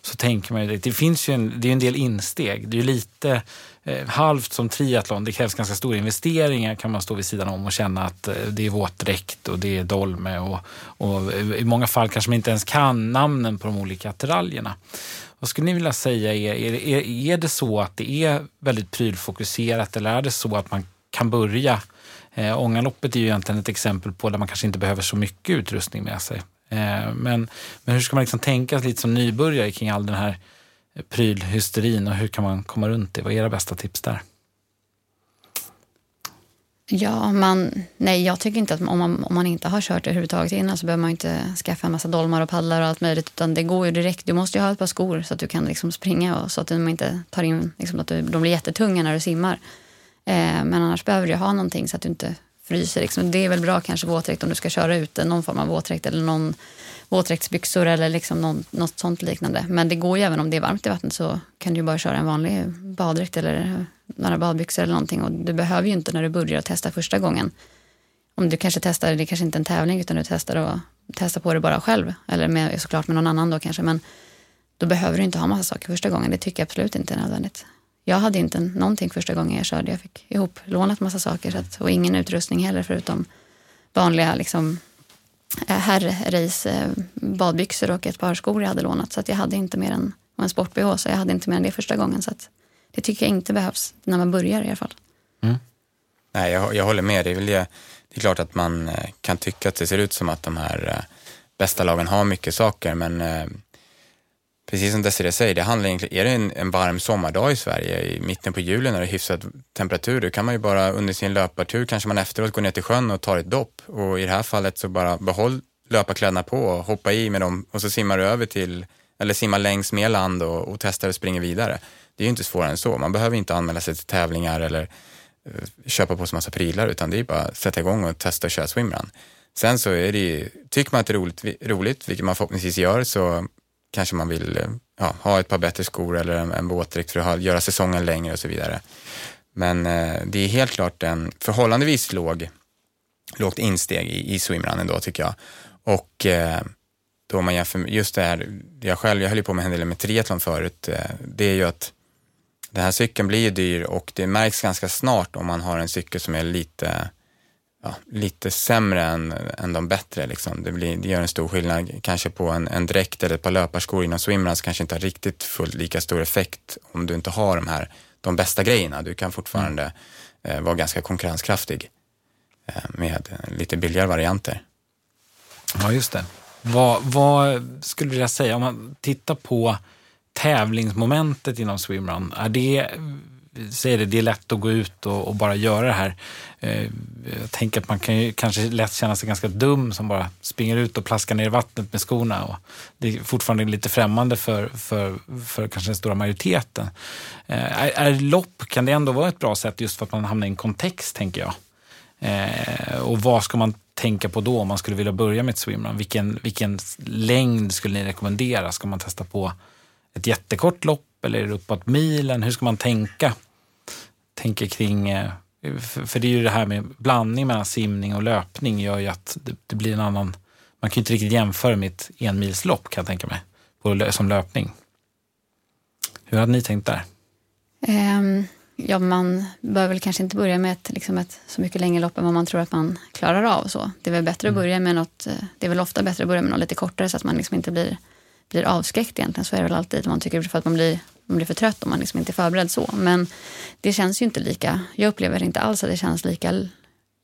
så tänker man ju det finns ju en, det är en del insteg. Det är ju lite eh, halvt som triathlon. Det krävs ganska stora investeringar kan man stå vid sidan om och känna att eh, det är våtdräkt och det är dolme och, och eh, i många fall kanske man inte ens kan namnen på de olika attiraljerna. Vad skulle ni vilja säga är, är, är, är det så att det är väldigt prylfokuserat eller är det så att man kan börja Eh, Ångaloppet är ju egentligen ett exempel på där man kanske inte behöver så mycket utrustning med sig. Eh, men, men hur ska man liksom tänka lite som nybörjare kring all den här prylhysterin och hur kan man komma runt det? Vad är era bästa tips där? Ja, man, nej, jag tycker inte att om man, om man inte har kört överhuvudtaget innan så behöver man inte skaffa en massa dolmar och paddlar och allt möjligt. Utan det går ju direkt. Du måste ju ha ett par skor så att du kan liksom springa och så att de inte tar in, liksom att du, de blir jättetunga när du simmar. Eh, men annars behöver du ha någonting så att du inte fryser. Liksom. Det är väl bra kanske våtdräkt om du ska köra ute, någon form av våtdräkt eller någon våtdräktsbyxor eller liksom någon, något sånt liknande. Men det går ju även om det är varmt i vattnet så kan du bara köra en vanlig baddräkt eller några badbyxor eller någonting. Och du behöver ju inte när du börjar testa första gången. Om du kanske testar, det kanske inte är en tävling utan du testar, och, testar på det bara själv. Eller med, såklart med någon annan då kanske. Men då behöver du inte ha massa saker första gången. Det tycker jag absolut inte är nödvändigt jag hade inte någonting första gången jag körde. Jag fick ihop lånat massa saker så att, och ingen utrustning heller förutom vanliga liksom, eh, herrrace eh, badbyxor och ett par skor jag hade lånat. Så att jag hade inte mer än en sport-bh så jag hade inte mer än det första gången. Så att, det tycker jag inte behövs när man börjar i alla fall. Mm. Nej, jag, jag håller med. Det är, väl det, det är klart att man eh, kan tycka att det ser ut som att de här bästa lagen har mycket saker men precis som Desiree säger, det handlar egentligen, är det en, en varm sommardag i Sverige i mitten på julen när det är hyfsad temperatur, då kan man ju bara under sin löpartur kanske man efteråt går ner till sjön och tar ett dopp och i det här fallet så bara behåll löparkläderna på och hoppa i med dem och så simmar du över till, eller simmar längs med land och, och testar och springer vidare. Det är ju inte svårare än så. Man behöver inte anmäla sig till tävlingar eller eh, köpa på sig massa prylar utan det är bara att sätta igång och testa och köra swimrun. Sen så är det ju, tycker man att det är roligt, roligt, vilket man förhoppningsvis gör, så kanske man vill eh, ja, ha ett par bättre skor eller en, en våtdräkt för att ha, göra säsongen längre och så vidare. Men eh, det är helt klart en förhållandevis låg, lågt insteg i, i swimrun ändå tycker jag. Och eh, då man jämför, just det här, jag själv, jag höll ju på med en del med triathlon förut, eh, det är ju att den här cykeln blir ju dyr och det märks ganska snart om man har en cykel som är lite, ja, lite sämre än, än de bättre. Liksom. Det, blir, det gör en stor skillnad. Kanske på en, en dräkt eller ett par löparskor inom swimruns kanske inte har riktigt fullt lika stor effekt om du inte har de här de bästa grejerna. Du kan fortfarande eh, vara ganska konkurrenskraftig eh, med lite billigare varianter. Ja, just det. Vad, vad skulle du vilja säga om man tittar på tävlingsmomentet inom swimrun? Är det, säger det, det är lätt att gå ut och, och bara göra det här. Eh, jag tänker att man kan ju kanske lätt känna sig ganska dum som bara springer ut och plaskar ner i vattnet med skorna. Och det är fortfarande lite främmande för, för, för kanske den stora majoriteten. Eh, är, är lopp, kan det ändå vara ett bra sätt just för att man hamnar i en kontext, tänker jag? Eh, och vad ska man tänka på då om man skulle vilja börja med ett swimrun? Vilken, vilken längd skulle ni rekommendera? Ska man testa på ett jättekort lopp eller är det uppåt milen? Hur ska man tänka? Tänka kring, eh, för det är ju det här med blandning mellan simning och löpning gör ju att det, blir en annan, man kan ju inte riktigt jämföra med ett enmilslopp kan jag tänka mig, på, som löpning. Hur hade ni tänkt där? Um, ja, man bör väl kanske inte börja med ett, liksom ett så mycket längre lopp än vad man tror att man klarar av. Så. Det är väl bättre mm. att börja med något, eh, det är väl ofta bättre att börja med något lite kortare så att man liksom inte blir, blir avskräckt egentligen. Så är det väl alltid. Man tycker för att man blir, man blir för trött om man liksom inte är förberedd så. Men det känns ju inte lika, jag upplever inte alls att det känns lika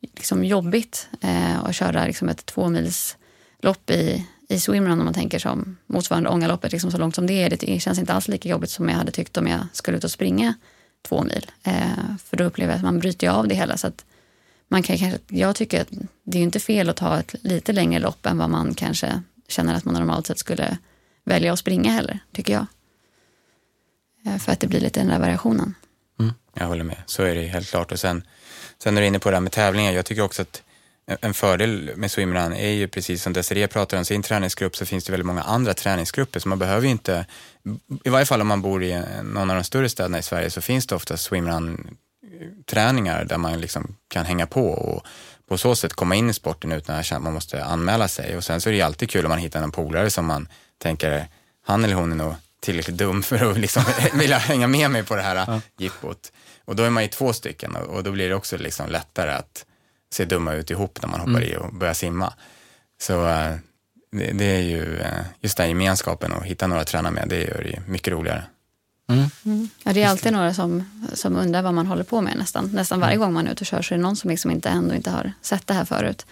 liksom jobbigt eh, att köra liksom ett tvåmilslopp i, i swimrun om man tänker som motsvarande Ångaloppet, liksom så långt som det är. Det känns inte alls lika jobbigt som jag hade tyckt om jag skulle ut och springa två mil. Eh, för då upplever jag att man bryter av det hela. Så att man kan kanske, jag tycker att det är inte fel att ta ett lite längre lopp än vad man kanske känner att man normalt sett skulle välja att springa heller, tycker jag. Eh, för att det blir lite den där variationen. Mm. Jag håller med, så är det helt klart. Och sen, sen är du inne på det här med tävlingar. Jag tycker också att en fördel med swimrun är ju precis som Desiree pratar om sin träningsgrupp så finns det väldigt många andra träningsgrupper så man behöver ju inte, i varje fall om man bor i någon av de större städerna i Sverige så finns det ofta swimrun träningar där man liksom kan hänga på och på så sätt komma in i sporten utan att man måste anmäla sig. Och sen så är det ju alltid kul om man hittar en polare som man tänker, han eller hon är nog tillräckligt dum för att liksom vilja hänga med mig på det här ja. jippot. Och då är man ju två stycken och då blir det också liksom lättare att se dumma ut ihop när man hoppar mm. i och börjar simma. Så äh, det, det, är ju äh, just den gemenskapen och hitta några att träna med, det gör det mycket roligare. Mm. Mm. Ja, det är alltid några som, som undrar vad man håller på med nästan. Nästan varje mm. gång man är ute och kör så är det någon som liksom inte, ändå inte har sett det här förut.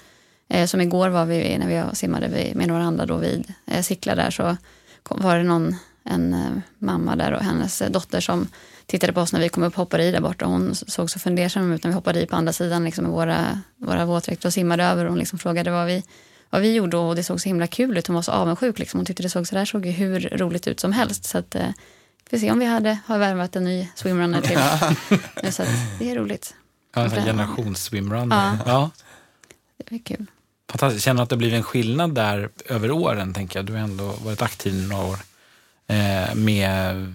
Eh, som igår var vi, när vi simmade med några andra då vid eh, Sickla där så kom, var det någon, en eh, mamma där och hennes dotter som tittade på oss när vi kom upp och hoppade i där borta. Hon såg så fundersam ut när vi hoppade i på andra sidan liksom, med våra, våra våtdräkter och simmade över. Hon liksom frågade vad vi, vad vi gjorde och det såg så himla kul ut. Hon var så avundsjuk. Liksom. Hon tyckte det såg så där såg hur roligt ut som helst. Så att, eh, vi får se om vi hade, har värvat en ny swimrunner till. så att, det är roligt. Ja, en generations-swimrunner. Ja. ja. Det är kul. Fantastiskt. Känner du att det blivit en skillnad där över åren? tänker jag. Du har ändå varit aktiv i några år. Eh, med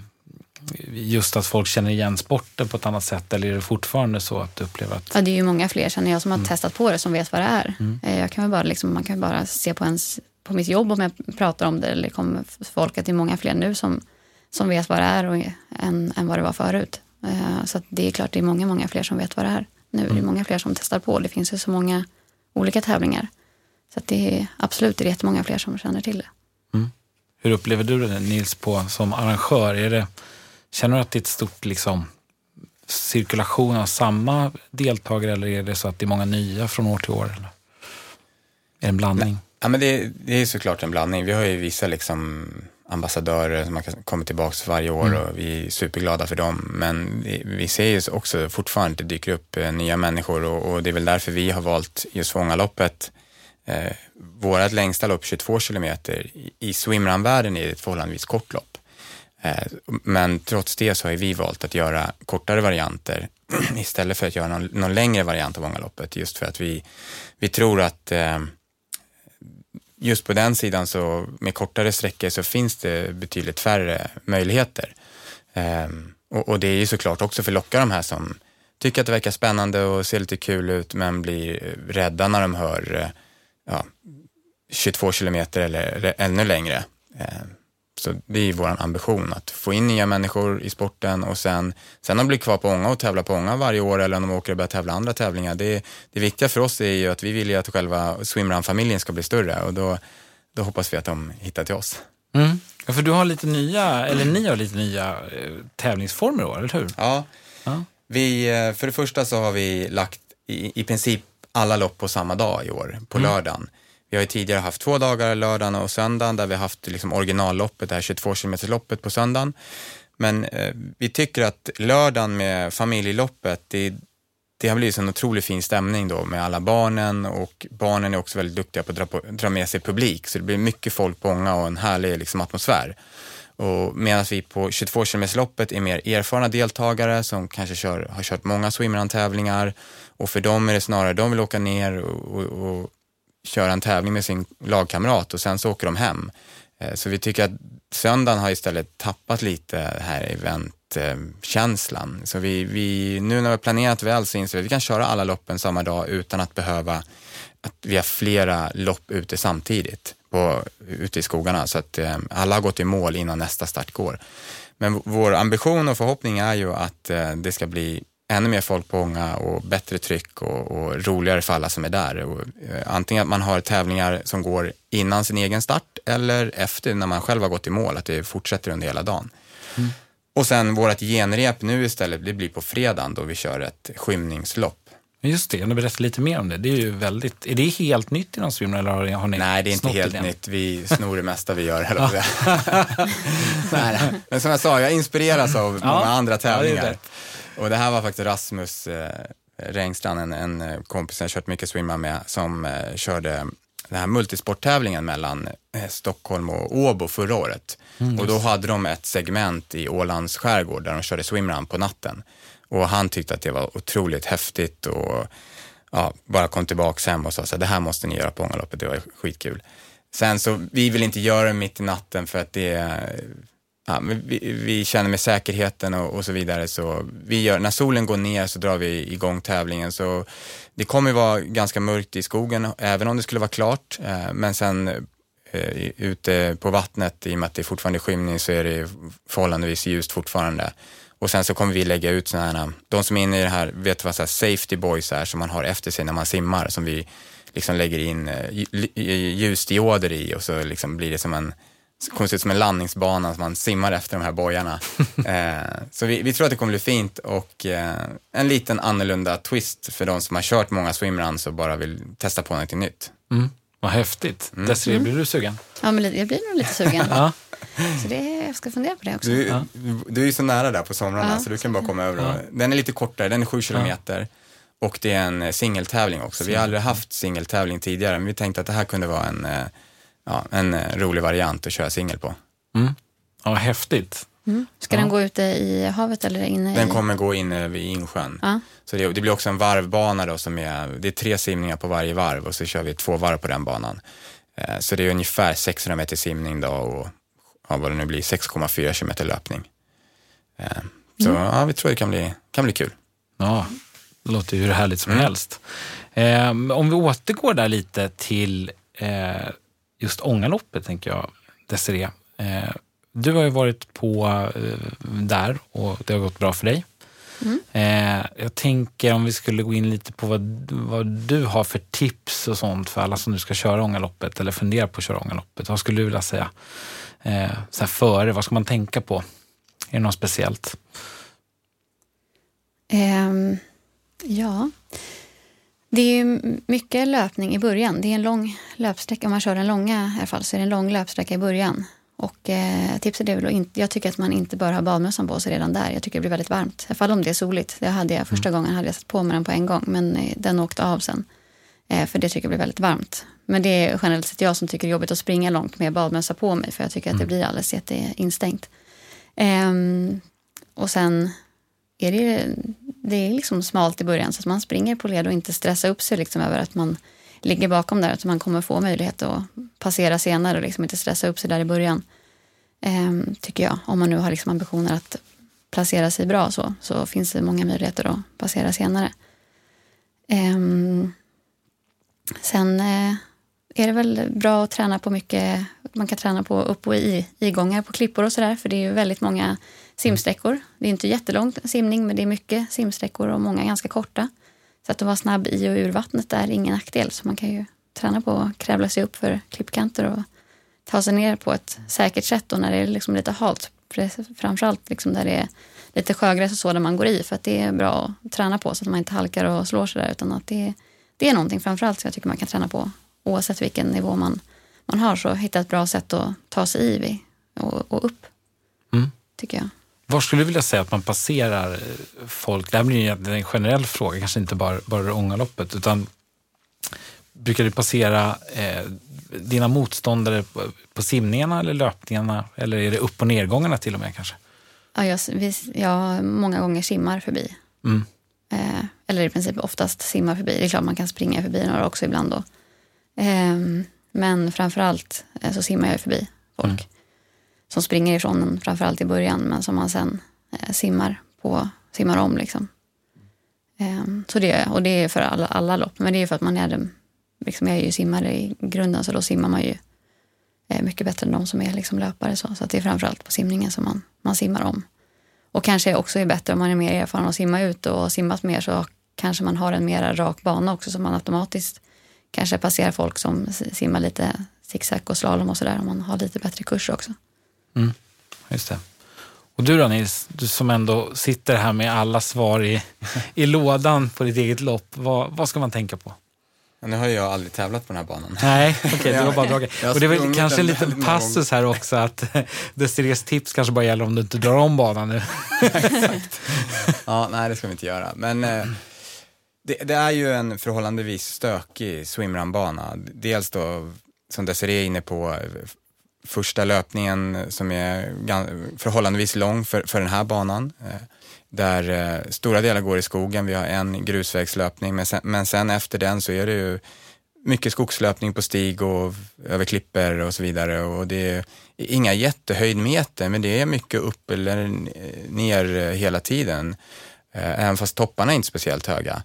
just att folk känner igen sporten på ett annat sätt eller är det fortfarande så att du upplever att... Ja, det är ju många fler känner jag som har mm. testat på det som vet vad det är. Mm. Eh, jag kan bara, liksom, man kan bara se på, ens, på mitt jobb om jag pratar om det eller kommer folk att det är många fler nu som, som vet vad det är och, än, än vad det var förut. Eh, så det är klart det är många, många fler som vet vad det är nu. Mm. Det är mm. många fler som testar på. Det finns ju så många olika tävlingar. Så det är absolut det är jättemånga fler som känner till det. Hur upplever du det Nils på, som arrangör? Är det Känner du att det är ett stort liksom, cirkulation av samma deltagare eller är det så att det är många nya från år till år? Eller? Är det en blandning? Ja, men det, det är såklart en blandning. Vi har ju vissa liksom ambassadörer som kommer tillbaka varje år mm. och vi är superglada för dem. Men vi, vi ser ju också fortfarande att det dyker upp eh, nya människor och, och, det är väl därför vi har valt just Fångaloppet. Eh, vårat längsta lopp, 22 kilometer, i, i swimrunvärlden är det ett förhållandevis kort lopp. Eh, men trots det så har vi valt att göra kortare varianter istället för att göra någon, någon längre variant av Ångaloppet just för att vi, vi tror att eh, just på den sidan så med kortare sträckor så finns det betydligt färre möjligheter. Ehm, och, och, det är ju såklart också för att locka de här som tycker att det verkar spännande och ser lite kul ut men blir rädda när de hör eh, ja, 22 kilometer eller ännu längre. Ehm, så det är vår ambition att få in nya människor i sporten och sen, sen de blir kvar på Ånga och tävlar på Ånga varje år eller om de åker och börjar tävla andra tävlingar. Det, det viktiga för oss är ju att vi vill ju att själva swimrun-familjen ska bli större och då, då hoppas vi att de hittar till oss. Mm. Ja, för du har lite nya, eller ni har lite nya eh, tävlingsformer då, eller hur? Ja. ja. Vi, eh, för det första så har vi lagt i, i princip alla lopp på samma dag i år, på mm. lördagen. Vi har ju tidigare haft två dagar, lördagen och söndagen, där vi har haft liksom originalloppet, det här 22 km loppet på söndagen. Men eh, vi tycker att lördagen med familjeloppet, det, det har blivit en otroligt fin stämning då med alla barnen och barnen är också väldigt duktiga på att dra, på, dra med sig publik, så det blir mycket folk på Ånga och en härlig liksom, atmosfär. Medan vi på 22 km loppet är mer erfarna deltagare som kanske kör, har kört många swimrun-tävlingar och för dem är det snarare, de vill åka ner och, och, och köra en tävling med sin lagkamrat och sen så åker de hem. Eh, så vi tycker att söndagen har istället tappat lite här eventkänslan. Så vi, vi, nu när vi har planerat väl så inser vi att vi kan köra alla loppen samma dag utan att behöva att vi har flera lopp ute samtidigt på, ute i skogarna så att eh, alla har gått i mål innan nästa start går. Men vår ambition och förhoppning är ju att eh, det ska bli ännu mer folk på Ånga och bättre tryck och, och, roligare för alla som är där. Och, eh, antingen att man har tävlingar som går innan sin egen start eller efter när man själv har gått i mål, att det fortsätter under hela dagen. Mm. Och sen vårt genrep nu istället, det blir på fredagen då vi kör ett skymningslopp. Just det, kan du berätta lite mer om det? Det är ju väldigt, är det helt nytt inom swimrun eller har ni Nej, det är inte helt det nytt. Vi snor det mesta vi gör, eller Nej, Men som jag sa, jag inspireras av många andra tävlingar. Ja, och det här var faktiskt Rasmus eh, Rengstrand, en, en kompis jag kört mycket swimma med, som eh, körde den här multisporttävlingen mellan eh, Stockholm och Åbo förra året. Mm, och då hade de ett segment i Ålands skärgård där de körde swimrun på natten. Och han tyckte att det var otroligt häftigt och ja, bara kom tillbaka hem och sa så det här måste ni göra på Ångaloppet, det var skitkul. Sen så, vi vill inte göra det mitt i natten för att det ja, vi, vi, känner med säkerheten och, och, så vidare. Så vi gör, när solen går ner så drar vi igång tävlingen. Så det kommer vara ganska mörkt i skogen, även om det skulle vara klart. Eh, men sen eh, ute på vattnet, i och med att det är fortfarande skymning, så är det förhållandevis ljust fortfarande. Och sen så kommer vi lägga ut sådana här, de som är inne i det här, vet vad så här safety boys är som man har efter sig när man simmar, som vi liksom lägger in eh, ljusdioder i och så liksom blir det som en kommer se ut som en landningsbana, som man simmar efter de här bojarna. eh, så vi, vi, tror att det kommer bli fint och eh, en liten annorlunda twist för de som har kört många swimruns och bara vill testa på något nytt. Mm. Vad häftigt. Mm. Desiree, blir du sugen? Ja, men jag blir nog lite sugen. ja. Så det, jag ska fundera på det också. Du, ja. du är ju så nära där på somrarna ja, så du kan bara komma över. Ja. Den är lite kortare, den är sju kilometer. Och det är en singeltävling också. Vi har aldrig haft singeltävling tidigare, men vi tänkte att det här kunde vara en eh, ja, en eh, rolig variant att köra singel på. Mm. Ja, häftigt. Mm. Ska ja. den gå ute i havet eller inne i? Den kommer gå inne vid insjön. Ja. Så det, det, blir också en varvbana då som är, det är tre simningar på varje varv och så kör vi två varv på den banan. Eh, så det är ungefär 600 meter simning då och ja, vad det nu blir, 6,4 kilometer löpning. Eh, så mm. ja, vi tror det kan bli, kan bli kul. Ja, det låter ju hur härligt som mm. helst. Eh, om vi återgår där lite till eh, just Ångaloppet, tänker jag, Desiree. Eh, du har ju varit på eh, där och det har gått bra för dig. Mm. Eh, jag tänker om vi skulle gå in lite på vad, vad du har för tips och sånt för alla som nu ska köra Ångaloppet eller funderar på att köra Ångaloppet. Vad skulle du vilja säga eh, så här före? Vad ska man tänka på? Är det något speciellt? Um, ja, det är mycket löpning i början. Det är en lång löpsträcka. Om man kör den långa i alla fall så är det en lång löpsträcka i början. Och eh, tipset är väl inte, jag tycker att man inte bör ha badmössan på sig redan där. Jag tycker det blir väldigt varmt. I alla fall om det är soligt. Det hade jag, första mm. gången hade jag satt på mig den på en gång men eh, den åkte av sen. Eh, för det tycker jag blir väldigt varmt. Men det är generellt sett jag som tycker det är jobbigt att springa långt med badmössa på mig för jag tycker att det mm. blir alldeles jätteinstängt. Ehm, och sen är det, det är liksom smalt i början så att man springer på led och inte stressa upp sig liksom över att man ligger bakom där. Att man kommer få möjlighet att passera senare och liksom inte stressa upp sig där i början. Ehm, tycker jag. Om man nu har liksom ambitioner att placera sig bra så, så finns det många möjligheter att passera senare. Ehm, sen eh, är det väl bra att träna på mycket, man kan träna på upp och i, igångar på klippor och sådär för det är ju väldigt många simsträckor. Det är inte jättelång simning men det är mycket simsträckor och många ganska korta. Så att vara snabb i och ur vattnet är ingen nackdel så man kan ju träna på att krävla sig upp för klippkanter och ta sig ner på ett säkert sätt och när det är liksom lite halt. Framförallt liksom där det är lite sjögräs och så där man går i för att det är bra att träna på så att man inte halkar och slår sig där utan att det, det är någonting framförallt som jag tycker man kan träna på oavsett vilken nivå man, man har så hitta ett bra sätt att ta sig i och, och upp. Mm. Tycker jag. Var skulle du vilja säga att man passerar eh, folk? Det här blir en generell fråga, kanske inte bara, bara Ångaloppet, utan brukar du passera eh, dina motståndare på, på simningarna eller löpningarna? Eller är det upp och nedgångarna till och med kanske? Ja, jag, vi, jag många gånger simmar förbi. Mm. Eh, eller i princip oftast simmar förbi. Det är klart man kan springa förbi några också ibland då. Eh, men framförallt eh, så simmar jag förbi folk. Mm. Som springer ifrån en framförallt i början men som man sen eh, simmar, på, simmar om. Liksom. Eh, så det, och det är för alla, alla lopp. Men det är för att man är, liksom, jag är ju simmare i grunden så då simmar man ju eh, mycket bättre än de som är liksom löpare. Så, så att det är framförallt på simningen som man, man simmar om. Och kanske också är bättre om man är mer erfaren att simma ut och simmat mer så kanske man har en mer rak bana också så man automatiskt kanske passerar folk som simmar lite zigzag och slalom och sådär om man har lite bättre kurser också. Mm, just det. Och du då Nils, du som ändå sitter här med alla svar i, i lådan på ditt eget lopp. Vad, vad ska man tänka på? nu har jag aldrig tävlat på den här banan. Nej, okej, okay, du har bara dragit. Och det är väl kanske en liten passus här också att Destirees tips kanske bara gäller om du inte drar om banan nu. Exakt. Ja, nej det ska vi inte göra. Men eh, det, det, är ju en förhållandevis stökig swimrunbana. Dels då, som Desiree är inne på, första löpningen som är förhållandevis lång för, för den här banan. Eh, där eh, stora delar går i skogen. Vi har en grusvägslöpning men sen, men sen efter den så är det ju mycket skogslöpning på stig och över klipper och så vidare. Och det är inga jättehöjdmeter men det är mycket upp eller ner hela tiden. Eh, även fast topparna är inte speciellt höga.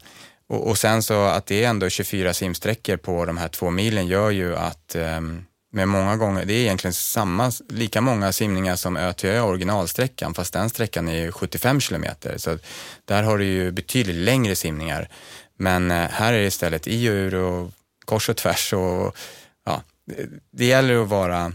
Och, och sen så att det är ändå 24 simsträckor på de här två milen gör ju att um, med många gånger, det är egentligen samma, lika många simningar som Ö till Ö originalsträckan fast den sträckan är 75 kilometer. Så där har du ju betydligt längre simningar. Men eh, här är det istället i och ur och kors och tvärs och ja, det gäller att vara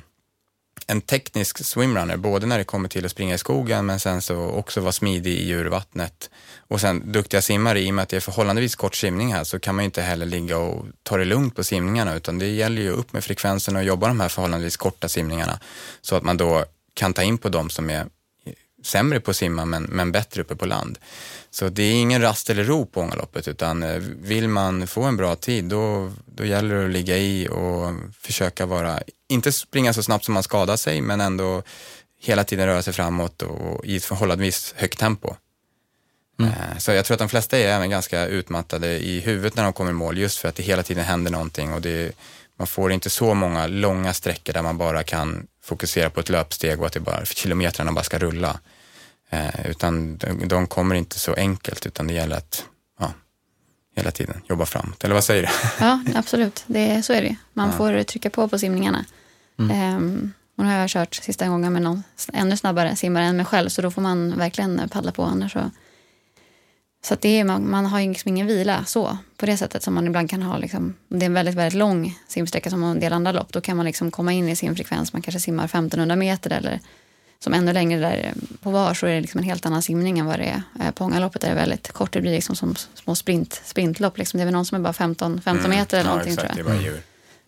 en teknisk swimrunner, både när det kommer till att springa i skogen men sen så också vara smidig i djurvattnet. Och sen duktiga simmare, i och med att det är förhållandevis kort simning här så kan man ju inte heller ligga och ta det lugnt på simningarna utan det gäller ju upp med frekvensen och jobba de här förhållandevis korta simningarna så att man då kan ta in på de som är sämre på att simma men, men bättre uppe på land. Så det är ingen rast eller ro på Ångaloppet utan eh, vill man få en bra tid då, då gäller det att ligga i och försöka vara, inte springa så snabbt som man skadar sig men ändå hela tiden röra sig framåt och i ett förhållandevis högt tempo. Mm. Eh, så jag tror att de flesta är även ganska utmattade i huvudet när de kommer i mål just för att det hela tiden händer någonting och det, man får inte så många långa sträckor där man bara kan fokusera på ett löpsteg och att det bara, kilometrarna bara ska rulla. Eh, utan de, de, kommer inte så enkelt utan det gäller att ja, hela tiden jobba framåt. Eller vad säger du? Ja, absolut. Det, så är det Man ja. får trycka på på simningarna. Mm. Um, och nu har jag kört sista gången med någon ännu snabbare simmare än mig själv så då får man verkligen paddla på annars så så det är, man, man har liksom ingen vila så, på det sättet som man ibland kan ha. Liksom, det är en väldigt, väldigt lång simsträcka som en del andra lopp. Då kan man liksom komma in i sin frekvens. Man kanske simmar 1500 meter eller som ännu längre där på var så är det liksom en helt annan simning än vad det är eh, på Ångaloppet. Är det väldigt kort. Det blir liksom som små sprint, sprintlopp. Liksom. Det är väl någon som är bara 15, 15 mm. meter eller ja, någonting exakt, tror jag.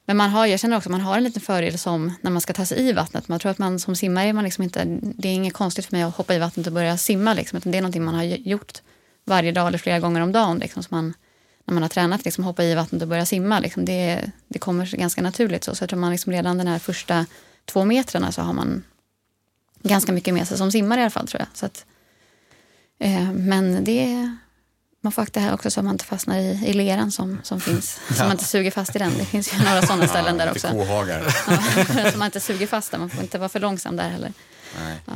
Men man har, jag känner också att man har en liten fördel som när man ska ta sig i vattnet. Man tror att man som simmare, man liksom inte, det är inget konstigt för mig att hoppa i vattnet och börja simma. Liksom, utan det är någonting man har gjort varje dag eller flera gånger om dagen. Liksom, så man, när man har tränat, liksom, hoppa i vattnet och börja simma. Liksom, det, det kommer ganska naturligt. Så, så jag tror man liksom redan den här första två metrarna så har man ganska mycket med sig som simmare i alla fall tror jag. Så att, eh, men det, man får akta här också så att man inte fastnar i, i leran som, som finns. Så man inte suger fast i den. Det finns ju några sådana ställen där också. Kohagar. Ja, så man inte suger fast där. Man får inte vara för långsam där heller. Nej. Ja.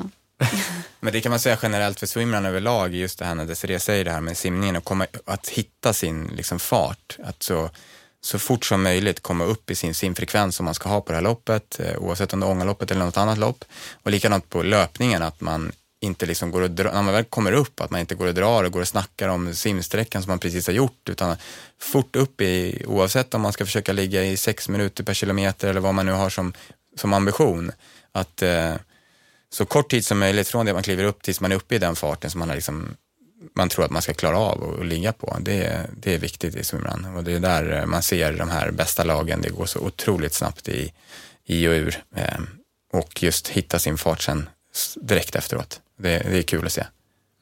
Men det kan man säga generellt för swimrun överlag, just det här när Desiree säger det här med simningen och komma, att hitta sin liksom, fart. Att så, så fort som möjligt komma upp i sin simfrekvens som man ska ha på det här loppet, eh, oavsett om det är Ångaloppet eller något annat lopp. Och likadant på löpningen, att man inte liksom går och drar, när man väl kommer upp, att man inte går och drar och går och snackar om simsträckan som man precis har gjort, utan fort upp i, oavsett om man ska försöka ligga i sex minuter per kilometer eller vad man nu har som, som ambition, att eh, så kort tid som möjligt från det man kliver upp tills man är uppe i den farten som man, har liksom, man tror att man ska klara av och, ligga på. Det, är- det är viktigt i swimrun och det är där eh, man ser de här bästa lagen. Det går så otroligt snabbt i, i och ur eh, och just hitta sin fart sen direkt efteråt. Det, det är kul att se.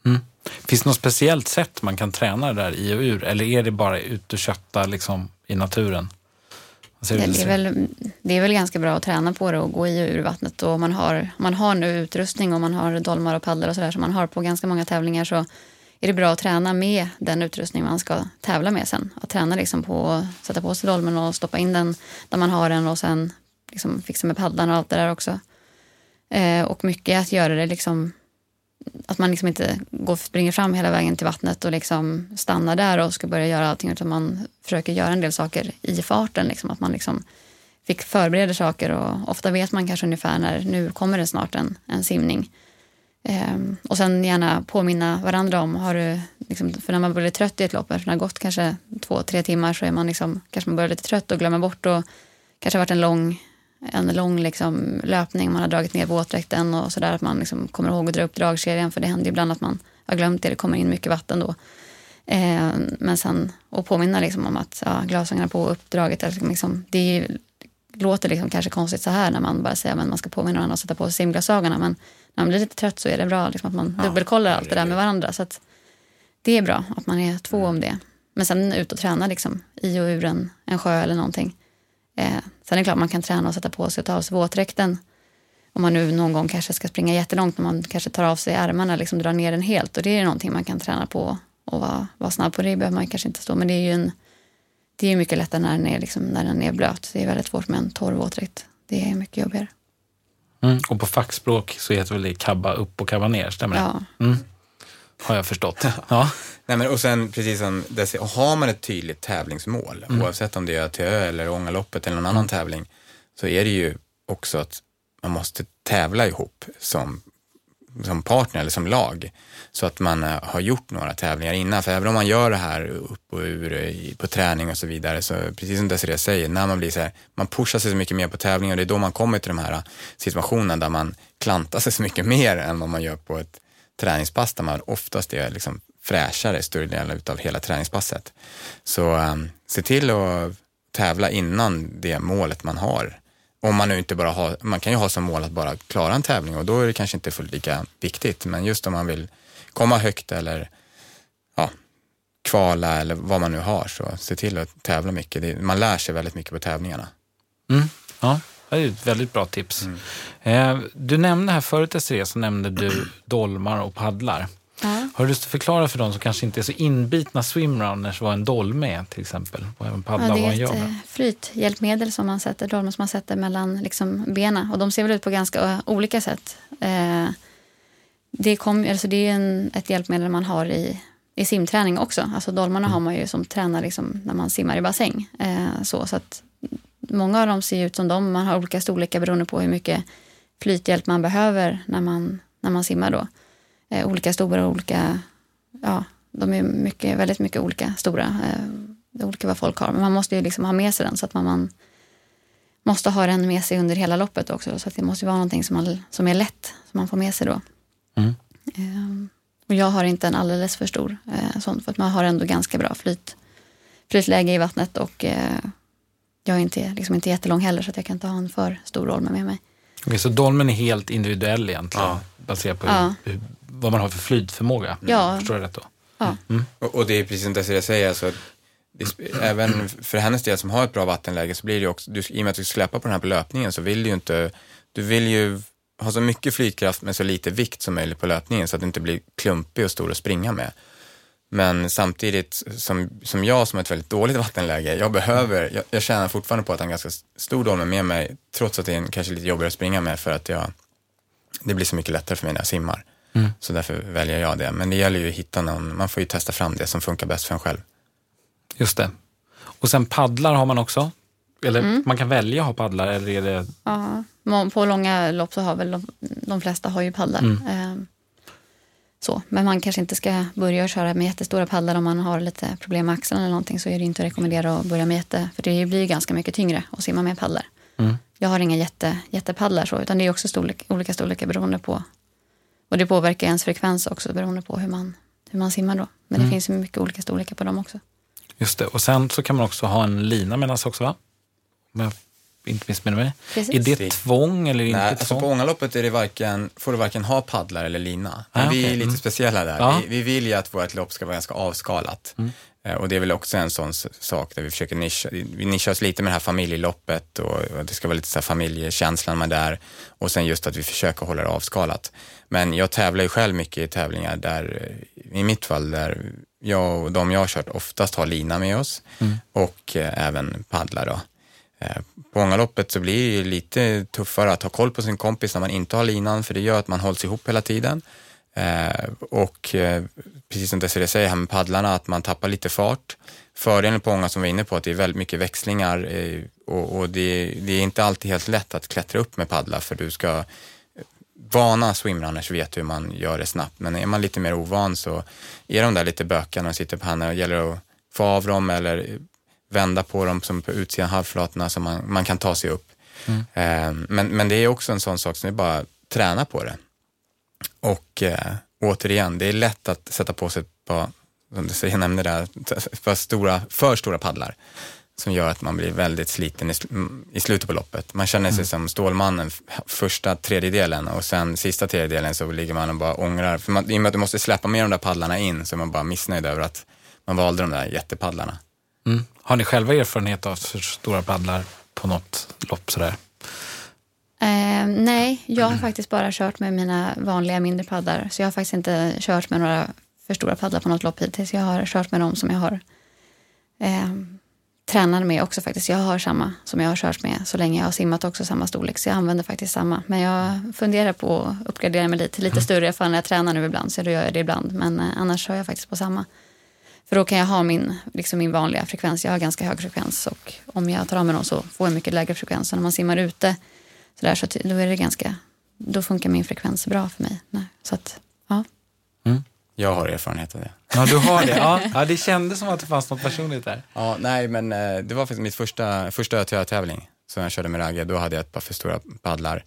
Mm. Finns det något speciellt sätt man kan träna det där i och ur? Eller är det bara ut och kötta liksom, i naturen? Det, är väl, det är väl ganska bra att träna på det och gå i och ur vattnet. Och man har, man har nu utrustning och man har dolmar och paddlar och sådär som man har på ganska många tävlingar så är det bra att träna med den utrustning man ska tävla med sen. Att träna liksom på att sätta på sig dolmen och stoppa in den där man har den och sen liksom fixa med paddlarna och allt det där också. Eh, och mycket att göra det liksom att man liksom inte går, springer fram hela vägen till vattnet och liksom stannar där och ska börja göra allting utan man försöker göra en del saker i farten. Liksom, att man liksom fick förbereda saker och ofta vet man kanske ungefär när nu kommer det snart en, en simning. Um, och sen gärna påminna varandra om, har du, liksom, för när man blir trött i ett lopp, efter det har gått kanske två, tre timmar så är man liksom, kanske man börjar lite trött och glömmer bort och kanske har varit en lång, en lång liksom, löpning, man har dragit ner våtdräkten och sådär, att man liksom kommer ihåg att dra upp dragkedjan, för det händer ju ibland att man har glömt det, det kommer in mycket vatten då. Um, men sen, och påminna liksom om att ja, glasögonen på uppdraget, eller liksom, liksom, det är ju- låter liksom kanske konstigt så här när man bara säger att man ska påminna varandra och sätta på sig simglasögonen, men när man blir lite trött så är det bra liksom, att man dubbelkollar allt det där med varandra. Så att det är bra att man är två om det. Men sen ut och träna liksom, i och ur en, en sjö eller någonting. Eh, sen är det klart man kan träna och sätta på sig och ta av sig våtdräkten. Om man nu någon gång kanske ska springa jättelångt och man kanske tar av sig ärmarna, liksom drar ner den helt. Och det är någonting man kan träna på och vara, vara snabb på. Det behöver man kanske inte stå, men det är ju en, det är mycket lättare när den, är liksom, när den är blöt. Det är väldigt svårt med en torr våtdräkt. Det är mycket jobbigare. Mm. Och på fackspråk så heter väl det kabba upp och kabba ner, stämmer det? Ja. Mm. Har jag förstått. Ja. Nej, men, och sen precis som Desi, har man ett tydligt tävlingsmål, Mm. oavsett om det är till Ö eller Ångaloppet eller någon annan tävling, så är det ju också att man måste tävla ihop som, som partner eller som lag. Så att man eh, har gjort några tävlingar innan. För även om man gör det här upp och ur eh, på träning och så vidare, så precis som Desiree säger, när man blir så här, man pushar sig så mycket mer på tävling och det är då man kommer till de här eh, situationerna där man klantar sig så mycket mer än vad man gör på ett träningspass där man oftast är liksom fräschare större delen av hela träningspasset. Så um, se till att tävla innan det målet man har. Om man nu inte bara har, man kan ju ha som mål att bara klara en tävling och då är det kanske inte fullt lika viktigt. Men just om man vill komma högt eller ja, kvala eller vad man nu har så se till att tävla mycket. Det, man lär sig väldigt mycket på tävlingarna. Mm. ja, det är ett väldigt bra tips. Eh, du nämnde här förut, Desiree, så nämnde du dolmar och paddlar. Ja. Har du lust att förklara för de som kanske inte är så inbitna swimrunners vad en dolme är till exempel? Och även paddla Ja, det är gör ett med? eh, flythjälpmedel som man sätter, dolmen som man sätter mellan liksom benen. Och de ser väl ut på ganska eh, olika sätt. Eh, det, kom, alltså det är en, ett hjälpmedel man har i, i simträning också. Alltså dolmarna har man ju som tränar liksom när man simmar i bassäng. Eh, så, så att många av dem ser ut som dem. Man har olika storlekar beroende på hur mycket flythjälp man behöver när man, när man simmar då. Eh, olika stora och olika, ja, de är mycket, väldigt mycket olika stora. Eh, olika vad folk har, men man måste ju liksom ha med sig den så att man, man måste ha den med sig under hela loppet också. Så att det måste vara någonting som, man, som är lätt, som man får med sig då. Mm. Eh, och jag har inte en alldeles för stor eh, sån, för att man har ändå ganska bra flyt, flytläge i vattnet och eh, jag är inte, liksom inte jättelång heller så att jag kan inte ha en för stor roll med mig. Okej, så dolmen är helt individuell egentligen, Ja. baserat på Ja. hur, hur, vad man har för flytförmåga. Ja. Förstår jag rätt då? Ja. Och, och det är precis som Desiree säger, alltså, det, även för hennes del som har ett bra vattenläge så blir det ju också, du, i och med att du släpper på den här på löpningen så vill du ju inte, du vill ju ha så mycket flytkraft med så lite vikt som möjligt på löpningen så att du inte blir klumpig och stor att springa med. Men samtidigt som, som jag som har ett väldigt dåligt vattenläge, jag behöver, jag, jag tjänar fortfarande på att ha en ganska stor dolmen med mig, trots att det är en, kanske lite jobbigare att springa med för att jag, det blir så mycket lättare för mig när jag simmar. Mm. Så därför väljer jag det. Men det gäller ju att hitta någon, man får ju testa fram det som funkar bäst för en själv. Just det. Och sen paddlar har man också. Eller Mm. man kan välja att ha paddlar eller är det... Ja, på långa lopp så har väl de, de flesta har ju paddlar. Mm. Ehm, så. Men man kanske inte ska börja köra med jättestora paddlar om man har lite problem med axeln eller någonting så är det inte att rekommendera att börja med jätte, för det blir ju ganska mycket tyngre att simma med paddlar. Mm. Jag har inga jätte, jättepaddlar så, utan det är också storlek, olika storlekar beroende på, och det påverkar ens frekvens också beroende på hur man, hur man simmar då. Men det Mm. finns ju mycket olika storlekar på dem också. Just det. Och sen så kan man också ha en lina med sig också va? Om jag inte missminner mig. Precis. Är det Det- tvång eller inte Nej, alltså tvång? på Ångaloppet är det varken, får du varken ha paddlar eller lina. Men Ah, vi okej. är lite Mm. speciella där. Ja. Vi, vi vill ju att vårt lopp ska vara ganska avskalat. Mm. Eh, Och det är väl också en sån sak där vi försöker nischa, vi nischar oss lite med det här familjeloppet och, och det ska vara lite så här familjekänslan med där. Och sen just att vi försöker hålla det avskalat. Men jag tävlar ju själv mycket i tävlingar där, i mitt fall, där jag och de jag har kört oftast har lina med oss Mm. och eh, även paddlar då. Eh, På Ångaloppet så blir det ju lite tuffare att ha koll på sin kompis när man inte har linan, för det gör att man hålls ihop hela tiden. Eh, och eh, precis som Desiree säger här med paddlarna, att man tappar lite fart. Fördelen på Ånga som vi var inne på, att det är väldigt mycket växlingar eh, och, och det, det är inte alltid helt lätt att klättra upp med paddlar, för du ska vana swimrunners vet hur man gör det snabbt, men är man lite mer ovan så är de där lite när de sitter på händerna. Det gäller att få av dem eller vända på dem som på utsidan halvflatorna så man, man kan ta sig upp. Eh, men, men det är också en sån sak som är bara träna på det. Och eh, återigen, det är lätt att sätta på sig ett par, som jag nämnde där, för stora, för stora paddlar som gör att man blir väldigt sliten i, sl- i slutet på loppet. Man känner sig som Stålmannen första tredjedelen och sen sista tredjedelen så ligger man och bara ångrar. För man, I och med att du måste släppa med de där paddlarna in så är man bara missnöjd över att man valde de där jättepaddlarna. Mm. Har ni själva erfarenhet av för stora paddlar på något lopp sådär? Eh, nej, jag har faktiskt bara kört med mina vanliga mindre paddlar. Så jag har faktiskt inte kört med några för stora paddlar på något lopp hittills. Jag har kört med dem som jag har eh, tränat med också faktiskt. Jag har samma som jag har kört med så länge jag har simmat också samma storlek. Så jag använder faktiskt samma. Men jag funderar på att uppgradera mig lite, lite större för när jag tränar nu ibland. Så då gör jag det ibland. Men eh, annars kör jag faktiskt på samma. För då kan jag ha min, liksom min vanliga frekvens. Jag har ganska hög frekvens och om jag tar av mig dem så får jag mycket lägre frekvens. Så när man simmar ute så, där, så då är det ganska, då funkar min frekvens bra för mig. Nej, så att, ja. Jag har erfarenhet av det. Ja, du har det. Ja, ja det kändes som att det fanns något personligt där. Ja, nej, men eh, det var faktiskt mitt första, första ÖTÖ-tävling som jag körde med Ragge. Då hade jag ett par för stora paddlar.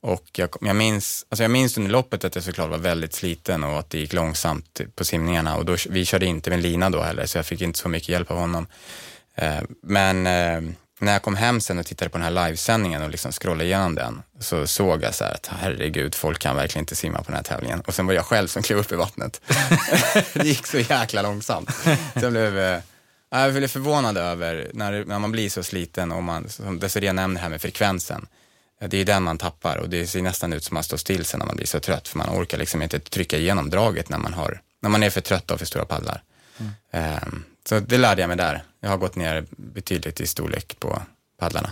Och jag, jag, minns, alltså jag minns under loppet att jag såklart var väldigt sliten och att det gick långsamt på simningarna. Och då, vi körde inte med lina då heller, så jag fick inte så mycket hjälp av honom. Eh, men eh, när jag kom hem sen och tittade på den här livesändningen och liksom scrollade igenom den så såg jag så här att herregud, folk kan verkligen inte simma på den här tävlingen. Och sen var jag själv som klev upp i vattnet. det gick så jäkla långsamt. Så jag blev, eh, jag blev förvånad över när, när man blir så sliten och man, som Desirée nämner här med frekvensen. Det är den man tappar och det ser nästan ut som att man står still sen när man blir så trött för man orkar liksom inte trycka igenom draget när man, har, när man är för trött av för stora paddlar. Ehm, så det lärde jag mig där. Jag har gått ner betydligt i storlek på paddlarna.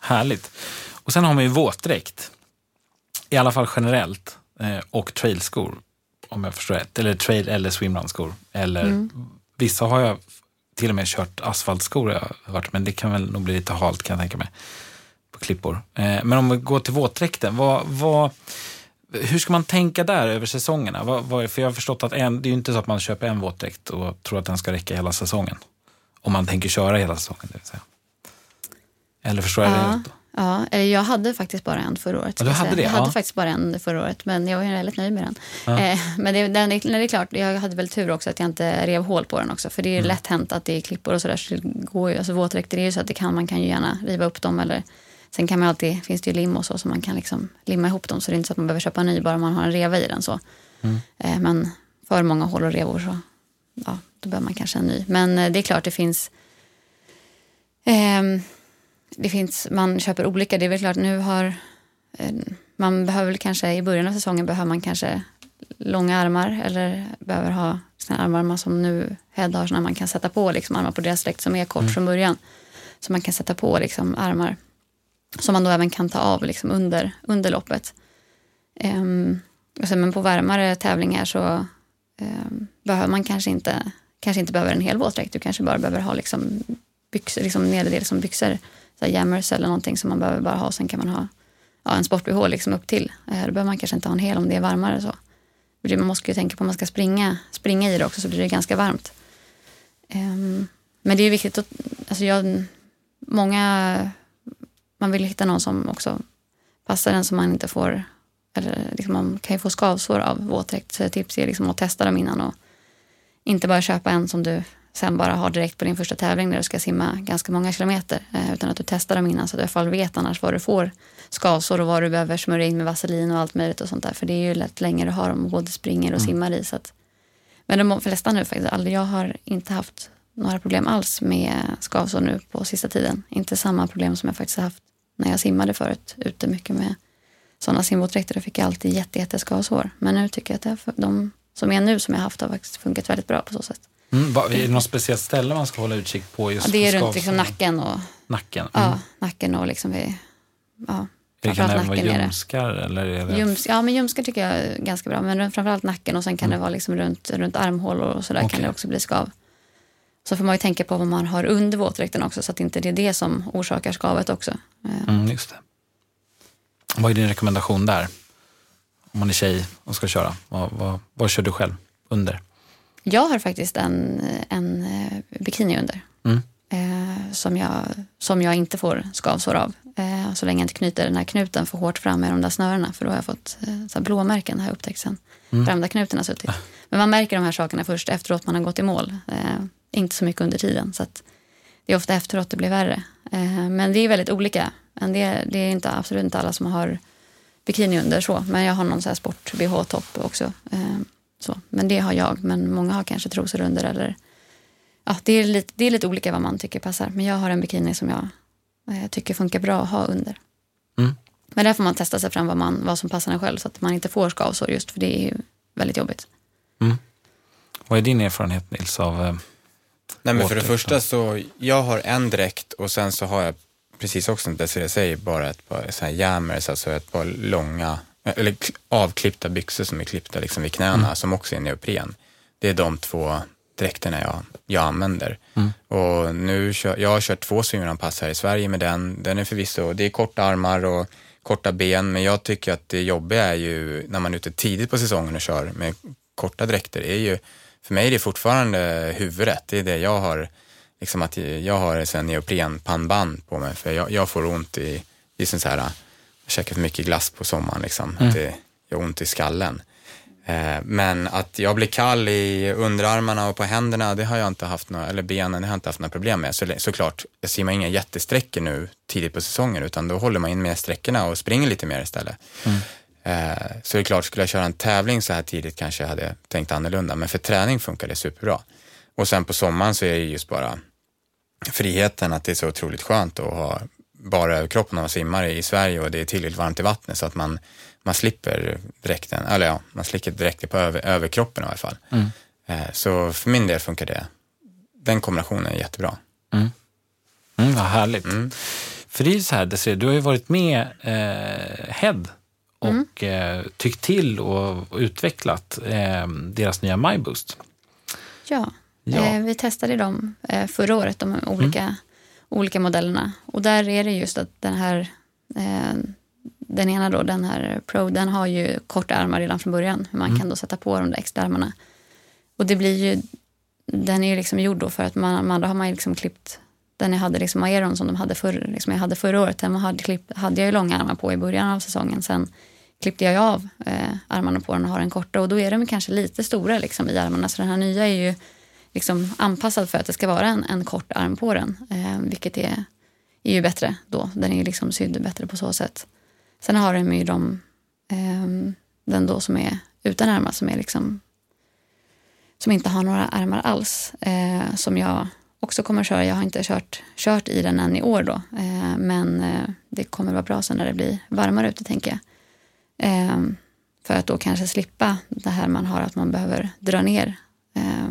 Härligt. Och sen har man ju våtdräkt. I alla fall generellt. Eh, och trailskor. Om jag förstår rätt. Eller trail eller swimrun-skor. Eller vissa har jag till och med kört asfaltskor har jag hört. Men det kan väl nog bli lite halt kan jag tänka mig. På klippor. Eh, men om vi går till våtdräkten. Vad, vad, hur ska man tänka där över säsongerna? Vad, vad, för jag har förstått att en, det är ju inte så att man köper en våtdräkt och tror att den ska räcka hela säsongen. Om man tänker köra hela säsongen, det vill säga. Eller förstår jag det Ja, rätt? då? ja, eller jag hade faktiskt bara en förra året. Ja, du jag hade säga. det, Jag hade ja. faktiskt bara en förra året, men jag var väldigt nöjd med den. Ja. Eh, men det, den, är- det är klart, jag hade väl tur också att jag inte rev hål på den också. För det är Mm. lätt hänt att det är klippor och sådär. Så det går ju, alltså våtdräkter är ju så att det kan, man kan ju gärna riva upp dem. Eller, sen kan man alltid, finns det ju lim och så, så man kan liksom limma ihop dem. Så det är inte så att man behöver köpa en ny bara man har en reva i den. Så. Mm. Eh, men för många hål och revor så ja, då behöver man kanske en ny. Men eh, det är klart det finns Ehm, det finns, man köper olika. Det är väl klart nu har eh, man behöver kanske i början av säsongen behöver man kanske långa armar eller behöver ha såna armar som nu Head har, såna man kan sätta på liksom, armar på deras dräkt som är kort Mm. från början. Så man kan sätta på liksom, armar som man då även kan ta av liksom, under, under loppet. Um, och sen, men på varmare tävlingar så um, behöver man kanske inte, kanske inte behöver en hel våtdräkt. Du kanske bara behöver ha liksom, byxor, liksom, nederdel som byxor, så här jammers eller någonting som man behöver bara ha. Sen kan man ha ja, en sport-bh liksom upp till. Uh, Då behöver man kanske inte ha en hel om det är varmare. så. Man måste ju tänka på om man ska springa, springa i det också så blir det ganska varmt. Um, men det är viktigt att, alltså jag, många, man vill hitta någon som också passar en så man inte får, eller liksom man kan ju få skavsår av våtdräkt. Så tips är liksom att testa dem innan och inte bara köpa en som du sen bara har direkt på din första tävling när du ska simma ganska många kilometer. eh, Utan att du testar dem innan så att du i alla fall vet annars vad du får skavsår och vad du behöver smörja in med vaselin och allt möjligt och sånt där. För det är ju lätt längre du har dem och både springer och simmar i. Så att, men de flesta nu faktiskt, aldrig, jag har inte haft några problem alls med skavsår nu på sista tiden. Inte samma problem som jag faktiskt har haft när jag simmade förut ute mycket med sådana simvåtdräkter. Då fick jag alltid jätte, jätteskavsår. Men nu tycker jag att det, de som är nu som jag haft har faktiskt funkat väldigt bra på så sätt. Mm, va- är det något speciellt ställe man ska hålla utkik på? Just Ja, det är runt skavsår? liksom nacken och, nacken. Mm. ja, nacken och liksom vid, ja, Det kan även vara ljumskar eller är det... Ljums, ja, men ljumskar tycker jag är ganska bra. Men framförallt nacken och sen kan det vara liksom runt, runt armhålor och sådär Mm. Okej. kan det också bli skav. Så får man ju tänka på vad man har under våtdräkten också så att inte det är det som orsakar skavet också. Eh, Mm, just det. Vad är din rekommendation där? Om man är tjej och ska köra, vad, vad, vad kör du själv under? Jag har faktiskt en, en eh, bikini under. Mm. Eh, som, jag, som jag inte får skavsår av. Eh, så länge jag inte knyter den här knuten för hårt fram med de där snörena. För då har jag fått eh, så här blåmärken har jag upptäckt sen. Mm. Fram där knuten har suttit. Men man märker de här sakerna först efteråt man har gått i mål. Eh, inte så mycket under tiden. Så att det är ofta efteråt det blir värre. Eh, men det är väldigt olika. Men det, det är inte, absolut inte alla som har bikini under så. Men jag har någon så sport-bh-topp också. Eh, så. Men det har jag. Men många har kanske trosor under eller ja, det, är lite, det är lite olika vad man tycker passar. Men jag har en bikini som jag eh, tycker funkar bra att ha under. Mm. Men där får man testa sig fram vad, man, vad som passar en själv så att man inte får skavsår just för det är ju väldigt jobbigt. Vad är din erfarenhet Nils av... Nej, men för det första så, jag har en dräkt och sen så har jag precis också som Desiree säger, bara ett par så här jammers, alltså ett par långa, eller kl- avklippta byxor som är klippta liksom vid knäna, som också är neopren. Det är de två dräkterna jag, jag använder. Och nu kör, jag har kört två swimrunpass här i Sverige med den. Den är förvisso, det är korta armar och korta ben, men jag tycker att det jobbiga är ju när man är ute tidigt på säsongen och kör med korta dräkter, är ju, för mig är det fortfarande huvudet. Det är det jag har, liksom att jag har en neoprenpannband på mig, för jag, jag får ont i, i sån så här, jag käkar för mycket glass på sommaren liksom, att det gör ont i skallen. Eh, Men att jag blir kall i underarmarna och på händerna, det har jag inte haft några, eller benen, det har jag inte haft några problem med. Så, såklart, jag simmar inga jättesträckor nu tidigt på säsongen, utan då håller man in med sträckorna och springer lite mer istället. Eh, Så det är klart, skulle jag köra en tävling så här tidigt kanske jag hade tänkt annorlunda, men för träning funkar det superbra. Och sen på sommaren så är det just bara friheten att det är så otroligt skönt att ha bara överkroppen när man simmar i Sverige och det är tillräckligt varmt i vattnet så att man, man slipper dräkten, eller ja, man slipper dräkten på över, överkroppen i alla fall. Eh, Så för min del funkar det, den kombinationen är jättebra. Mm, vad härligt. För det är ju så här, Desiree, du har ju varit med eh, Head och eh, tyckt till och, och utvecklat eh, deras nya MyBoost. Ja, Ja. Mm. Eh, vi testade dem eh, förra året, de olika, olika modellerna. Och där är det just att den här, eh, den ena då, den här Pro, den har ju korta armar redan från början. Man Mm. kan då sätta på de där extra armarna. Och det blir ju, den är ju liksom gjord då för att man, man, då har man ju liksom klippt, den jag hade liksom Aeron som de hade förr, liksom jag hade förra året, den hade, klippt, hade jag ju långa armar på i början av säsongen. Sen klippte jag ju av eh, armarna på den och har den korta och då är de kanske lite stora liksom i armarna. Så den här nya är ju liksom anpassad för att det ska vara en, en kort arm på den. Eh, vilket är, är ju bättre då. Den är ju liksom sydd bättre på så sätt. Sen har de ju de, eh, den då som är utan armar som är liksom som inte har några armar alls. Eh, som jag också kommer att köra. Jag har inte kört, kört i den än i år då. Eh, men eh, det kommer vara bra sen när det blir varmare ute tänker jag. Eh, för att då kanske slippa det här man har att man behöver dra ner eh,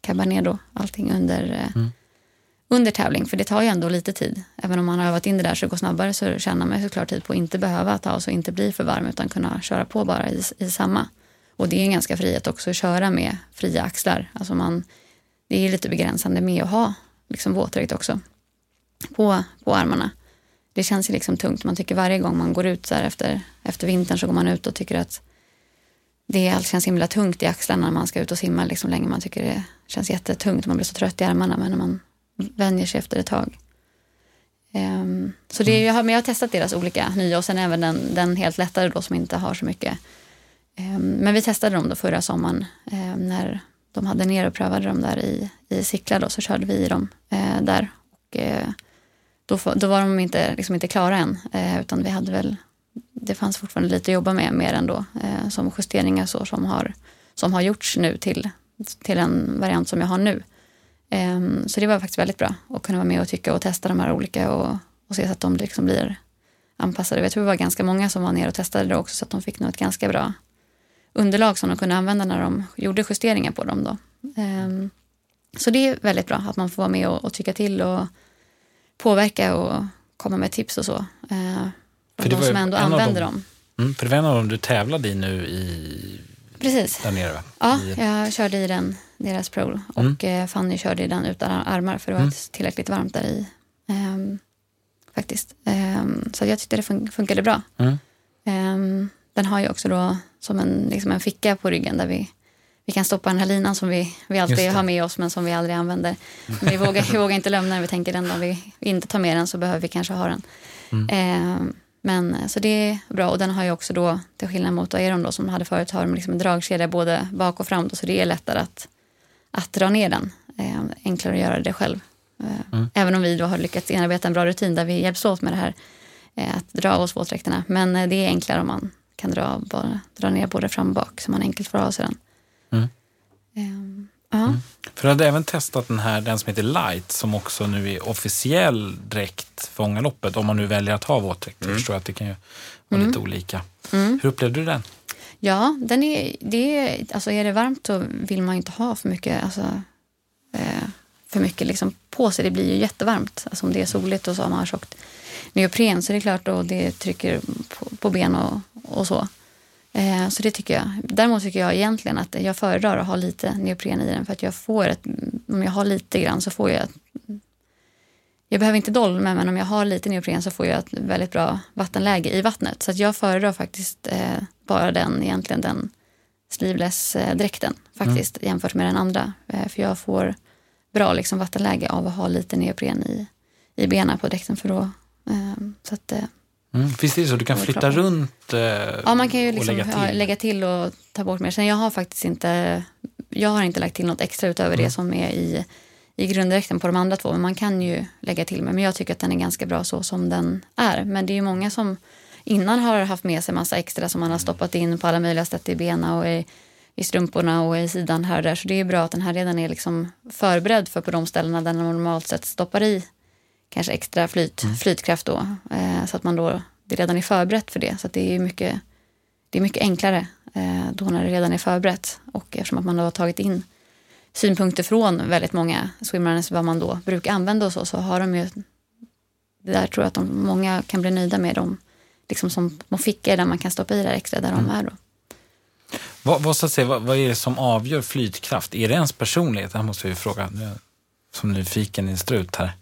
kabbar ner då allting under, eh, Mm. under tävling. För det tar ju ändå lite tid. Även om man har övat in det där så det går snabbare så tjänar man såklart tid på att inte behöva ta och inte bli för varm utan kunna köra på bara i, i samma. Och det är en ganska frihet också att köra med fria axlar. Alltså man, det är lite begränsande med att ha liksom våtdräkt också på, på armarna. Det känns ju liksom tungt. Man tycker varje gång man går ut så efter, efter vintern så går man ut och tycker att det allt känns himla tungt i axlarna när man ska ut och simma liksom länge. Man tycker det känns jättetungt. Man blir så trött i armarna men när man vänjer sig efter ett tag. Ehm, så det, är- jag, har, men jag har testat deras olika nya och sen även den, den helt lättare då som inte har så mycket. Ehm, men vi testade dem då förra sommaren ehm, när de hade ner och prövade dem där i, i Sickla då så körde vi i dem eh, där. Och, eh, då, då var de inte, liksom inte klara än eh, utan vi hade väl det fanns fortfarande lite att jobba med mer ändå eh, som justeringar så som har, som har gjorts nu till, till en variant som jag har nu. Eh, så det var faktiskt väldigt bra att kunna vara med och tycka och testa de här olika och, och se så att de liksom blir anpassade. Jag tror det var ganska många som var ner och testade det också så att de fick nog ett ganska bra underlag som de kunde använda när de gjorde justeringar på dem. Då. Ehm, så det är väldigt bra att man får vara med och, och tycka till och påverka och komma med tips och så. Eh, För de som ändå använder dem- dem. Mm, för det var en av dem du tävlade i nu i, Precis. där nere va? Ja, I, jag körde i den, deras Pro. Och eh, Fanny körde i den utan armar för det var Mm. tillräckligt varmt där i. Ehm, faktiskt. Ehm, så jag tyckte det fun- funkade bra. Mm. Ehm, den har ju också då som en, liksom en ficka på ryggen där vi, vi kan stoppa den här linan som vi, vi alltid har med oss men som vi aldrig använder. Men vi vågar, vi vågar inte lämna den. Vi tänker den dagen vi inte tar med den så behöver vi kanske ha den. Mm. Ehm, men så det är bra och den har ju också då till skillnad mot Aeron då som hade förut har liksom en dragkedja både bak och fram då, så det är lättare att, att dra ner den. Ehm, enklare att göra det själv. Ehm, Mm. Även om vi då har lyckats inarbeta en bra rutin där vi hjälps åt med det här eh, att dra av oss våtdräkterna. Men eh, det är enklare om man kan dra, bara, dra ner både fram och bak så man enkelt får av sig den. Mm. Ehm, ja. För du hade även testat den här, den som heter Light, som också nu är officiell dräkt för Ångaloppet. Om man nu väljer att ha våtdräkt. Jag förstår att det kan ju vara lite olika. Mm. Hur upplevde du den? Ja, den är, det är, alltså är det varmt så vill man ju inte ha för mycket, alltså, eh, för mycket liksom på sig. Det blir ju jättevarmt. Alltså om det är soligt och så har man tjockt neopren så är det klart och det trycker på, på ben och, och så. Eh, så det tycker jag. Däremot tycker jag egentligen att jag föredrar att ha lite neopren i den för att jag får ett, om jag har lite grann så får jag ett, jag behöver inte dolme men om jag har lite neopren så får jag ett väldigt bra vattenläge i vattnet. Så jag föredrar faktiskt eh, bara den, egentligen den sleeveless-dräkten faktiskt jämfört med den andra. Eh, för jag får bra liksom, vattenläge av att ha lite neopren i, i benen på dräkten för då. Eh, så att, eh, Mm. Visst är det så? Du kan flytta runt eh, ja, man kan ju liksom lägga till? ja, lägga till och ta bort mer. Sen jag har faktiskt inte, jag har inte lagt till något extra utöver Mm. det som är i, i grunddräkten på de andra två. Men man kan ju lägga till med. Men jag tycker att den är ganska bra så som den är. Men det är ju många som innan har haft med sig massa extra som man har stoppat in på alla möjliga sätt i benen och i, i strumporna och i sidan här och där. Så det är bra att den här redan är liksom förberedd för på de ställena där man normalt sett stoppar i kanske extra flyt, flytkraft då. Eh, så att man då, det redan är förberett för det. Så det är mycket, det är mycket enklare eh, då när det redan är förberett. Och eftersom att man då har tagit in synpunkter från väldigt många swimrunners vad man då brukar använda och så, så har de ju det där tror jag att de, många kan bli nöjda med dem. Liksom som små fickor där man kan stoppa i det extra där de är då. Vad, vad, så att säga, vad, vad är det som avgör flytkraft? Är det ens personlighet? Det här måste ju fråga. Nu Som nyfiken i en strut här.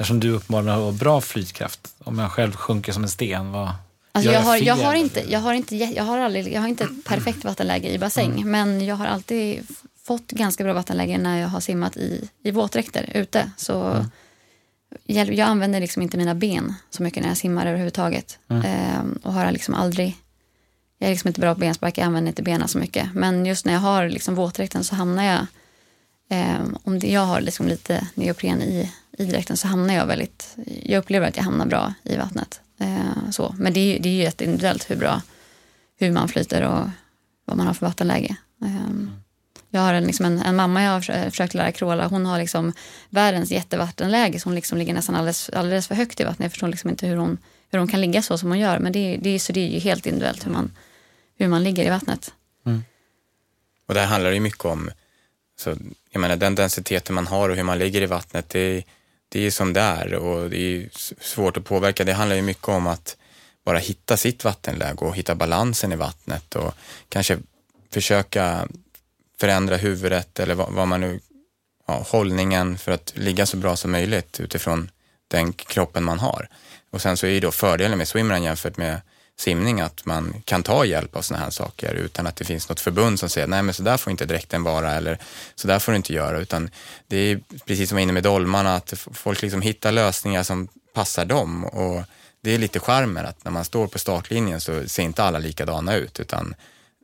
Eftersom du uppenbarligen har bra flytkraft. Om jag själv sjunker som en sten, vad Alltså gör jag, har, jag, fel? har inte, jag, har inte, jag, har aldrig, jag har inte ett perfekt vattenläge i bassäng Mm. men jag har alltid fått ganska bra vattenläge när jag har simmat i, i våtdräkter ute. Så Mm. jag, jag använder liksom inte mina ben så mycket när jag simmar överhuvudtaget. Mm. Ehm, och har liksom aldrig... Jag är liksom inte bra på benspark, jag använder inte benen så mycket. Men just när jag har liksom våtdräkten så hamnar jag... ehm, om det, jag har liksom lite neopren i, i dräkten så hamnar jag väldigt... Jag upplever att jag hamnar bra i vattnet. Eh, så. Men det är, ju- det är ju jätteindividuellt hur bra hur man flyter och vad man har för vattenläge. Eh, Jag har en, liksom en, en mamma jag har försökt lära kråla. Hon har liksom världens jättevattenläge. Så hon liksom ligger nästan alldeles, alldeles för högt i vattnet. Jag förstår liksom inte hur hon, hur hon kan ligga så som hon gör. Men det, är- det, så det är ju helt individuellt hur man, hur man ligger i vattnet. Mm. Och där handlar det ju mycket om Så jag menar den densiteten man har och hur man ligger i vattnet, det, det är som det är och det är svårt att påverka. Det handlar ju mycket om att bara hitta sitt vattenläge och hitta balansen i vattnet och kanske försöka förändra huvudet eller vad, vad man nu, ja, hållningen för att ligga så bra som möjligt utifrån den kroppen man har. Och sen så är ju då fördelen med swimrun jämfört med simning att man kan ta hjälp av sådana här saker utan att det finns något förbund som säger nej men så där får inte dräkten vara eller så där får du inte göra utan det är precis som var inne med dolmarna att folk liksom hittar lösningar som passar dem och det är lite charmen att när man står på startlinjen så ser inte alla likadana ut utan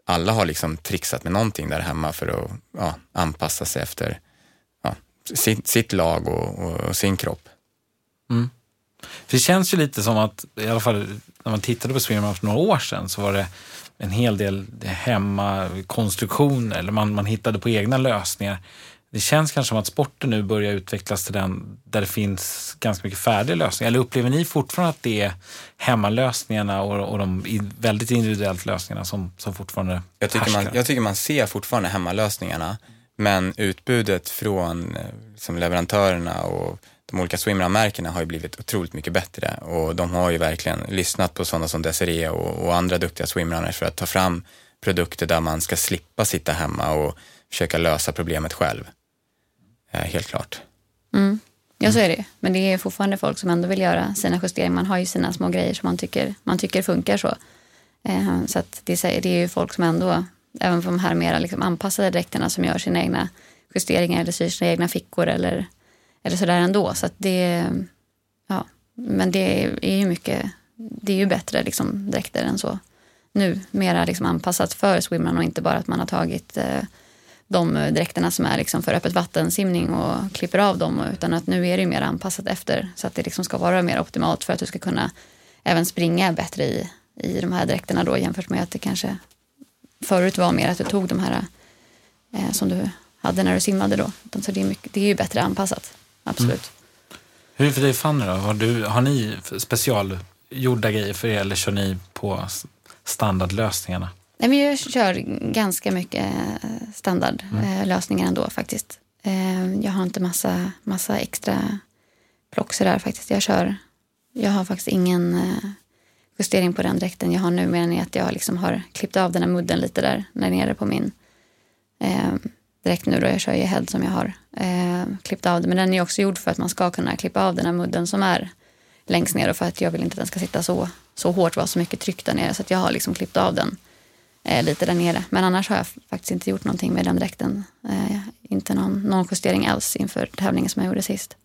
alla har liksom trixat med någonting där hemma för att ja, anpassa sig efter ja, sitt, sitt, lag och, och, och sin kropp. Mm. För det känns ju lite som att, i alla fall när man tittade på Swimrun för några år sedan, så var det en hel del hemmakonstruktioner, eller man, man hittade på egna lösningar. Det känns kanske som att sporten nu börjar utvecklas till den där det finns ganska mycket färdiga lösningar. Eller upplever ni fortfarande att det är hemmalösningarna och, och de väldigt individuellt lösningarna som, som fortfarande jag tycker, man, jag tycker man ser fortfarande hemmalösningarna, men utbudet från liksom leverantörerna och de olika swimrun-märkena har ju blivit otroligt mycket bättre och de har ju verkligen lyssnat på sådana som Desiree och, och andra duktiga swimrunners för att ta fram produkter där man ska slippa sitta hemma och försöka lösa problemet själv. Eh, helt klart. Mm. Ja, så är det Men det är fortfarande folk som ändå vill göra sina justeringar. Man har ju sina små grejer som man tycker, man tycker funkar så. Eh, så att det, det är ju folk som ändå, även på de här mer liksom anpassade dräkterna som gör sina egna justeringar eller syr sina egna fickor eller eller sådär ändå. Så det, ja, men det är ju mycket, det är ju bättre liksom dräkter än så nu. Mera liksom anpassat för swimrun och inte bara att man har tagit eh, de dräkterna som är liksom för öppet vattensimning och klipper av dem. Utan att nu är det mer anpassat efter så att det liksom ska vara mer optimalt för att du ska kunna även springa bättre i, i de här dräkterna då jämfört med att det kanske förut var mer att du tog de här eh, som du hade när du simmade då. Så det är, mycket, det är ju bättre anpassat absolut. Mm. Hur är det för dig Fanny då? Har, du, har ni specialgjorda grejer för er eller kör ni på standardlösningarna? Nej, men jag kör ganska mycket eh, standardlösningar mm. ändå faktiskt. Eh, jag har inte massa, massa extra plock där faktiskt. Jag kör, jag har faktiskt ingen eh, justering på den dräkten jag har nu mer än att jag liksom har klippt av den här mudden lite där, där nere på min direkt nu då. Jag kör ju head som jag har eh, klippt av det. Men den är också gjord för att man ska kunna klippa av den här mudden som är längst ner och för att jag vill inte att den ska sitta så, så hårt, vara så mycket tryck där nere. Så att jag har liksom klippt av den eh, lite där nere. Men annars har jag faktiskt inte gjort någonting med den dräkten. Eh, inte någon, någon justering alls inför tävlingen som jag gjorde sist.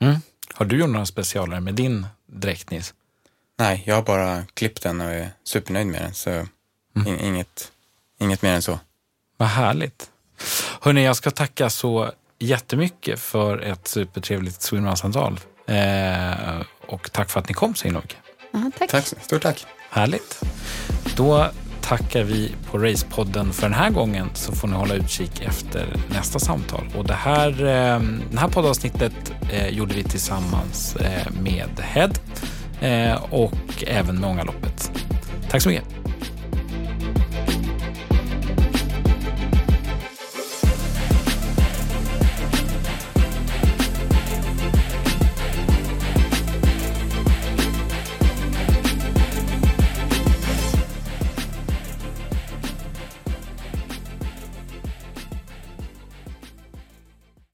Mm. Har du gjort några specialare med din dräkt Nils? Nej, jag har bara klippt den och är supernöjd med den. Så mm. inget, inget mer än så. Vad härligt. Hörni, jag ska tacka så jättemycket för ett supertrevligt swimrun-samtal. Eh, och tack för att ni kom så himla mycket. Aha, tack. tack. Stort tack. Härligt. Då tackar vi på Racepodden för den här gången så får ni hålla utkik efter nästa samtal. Och det här, eh, det här poddavsnittet eh, gjorde vi tillsammans eh, med Head eh, och även med Ångaloppet. Tack så mycket.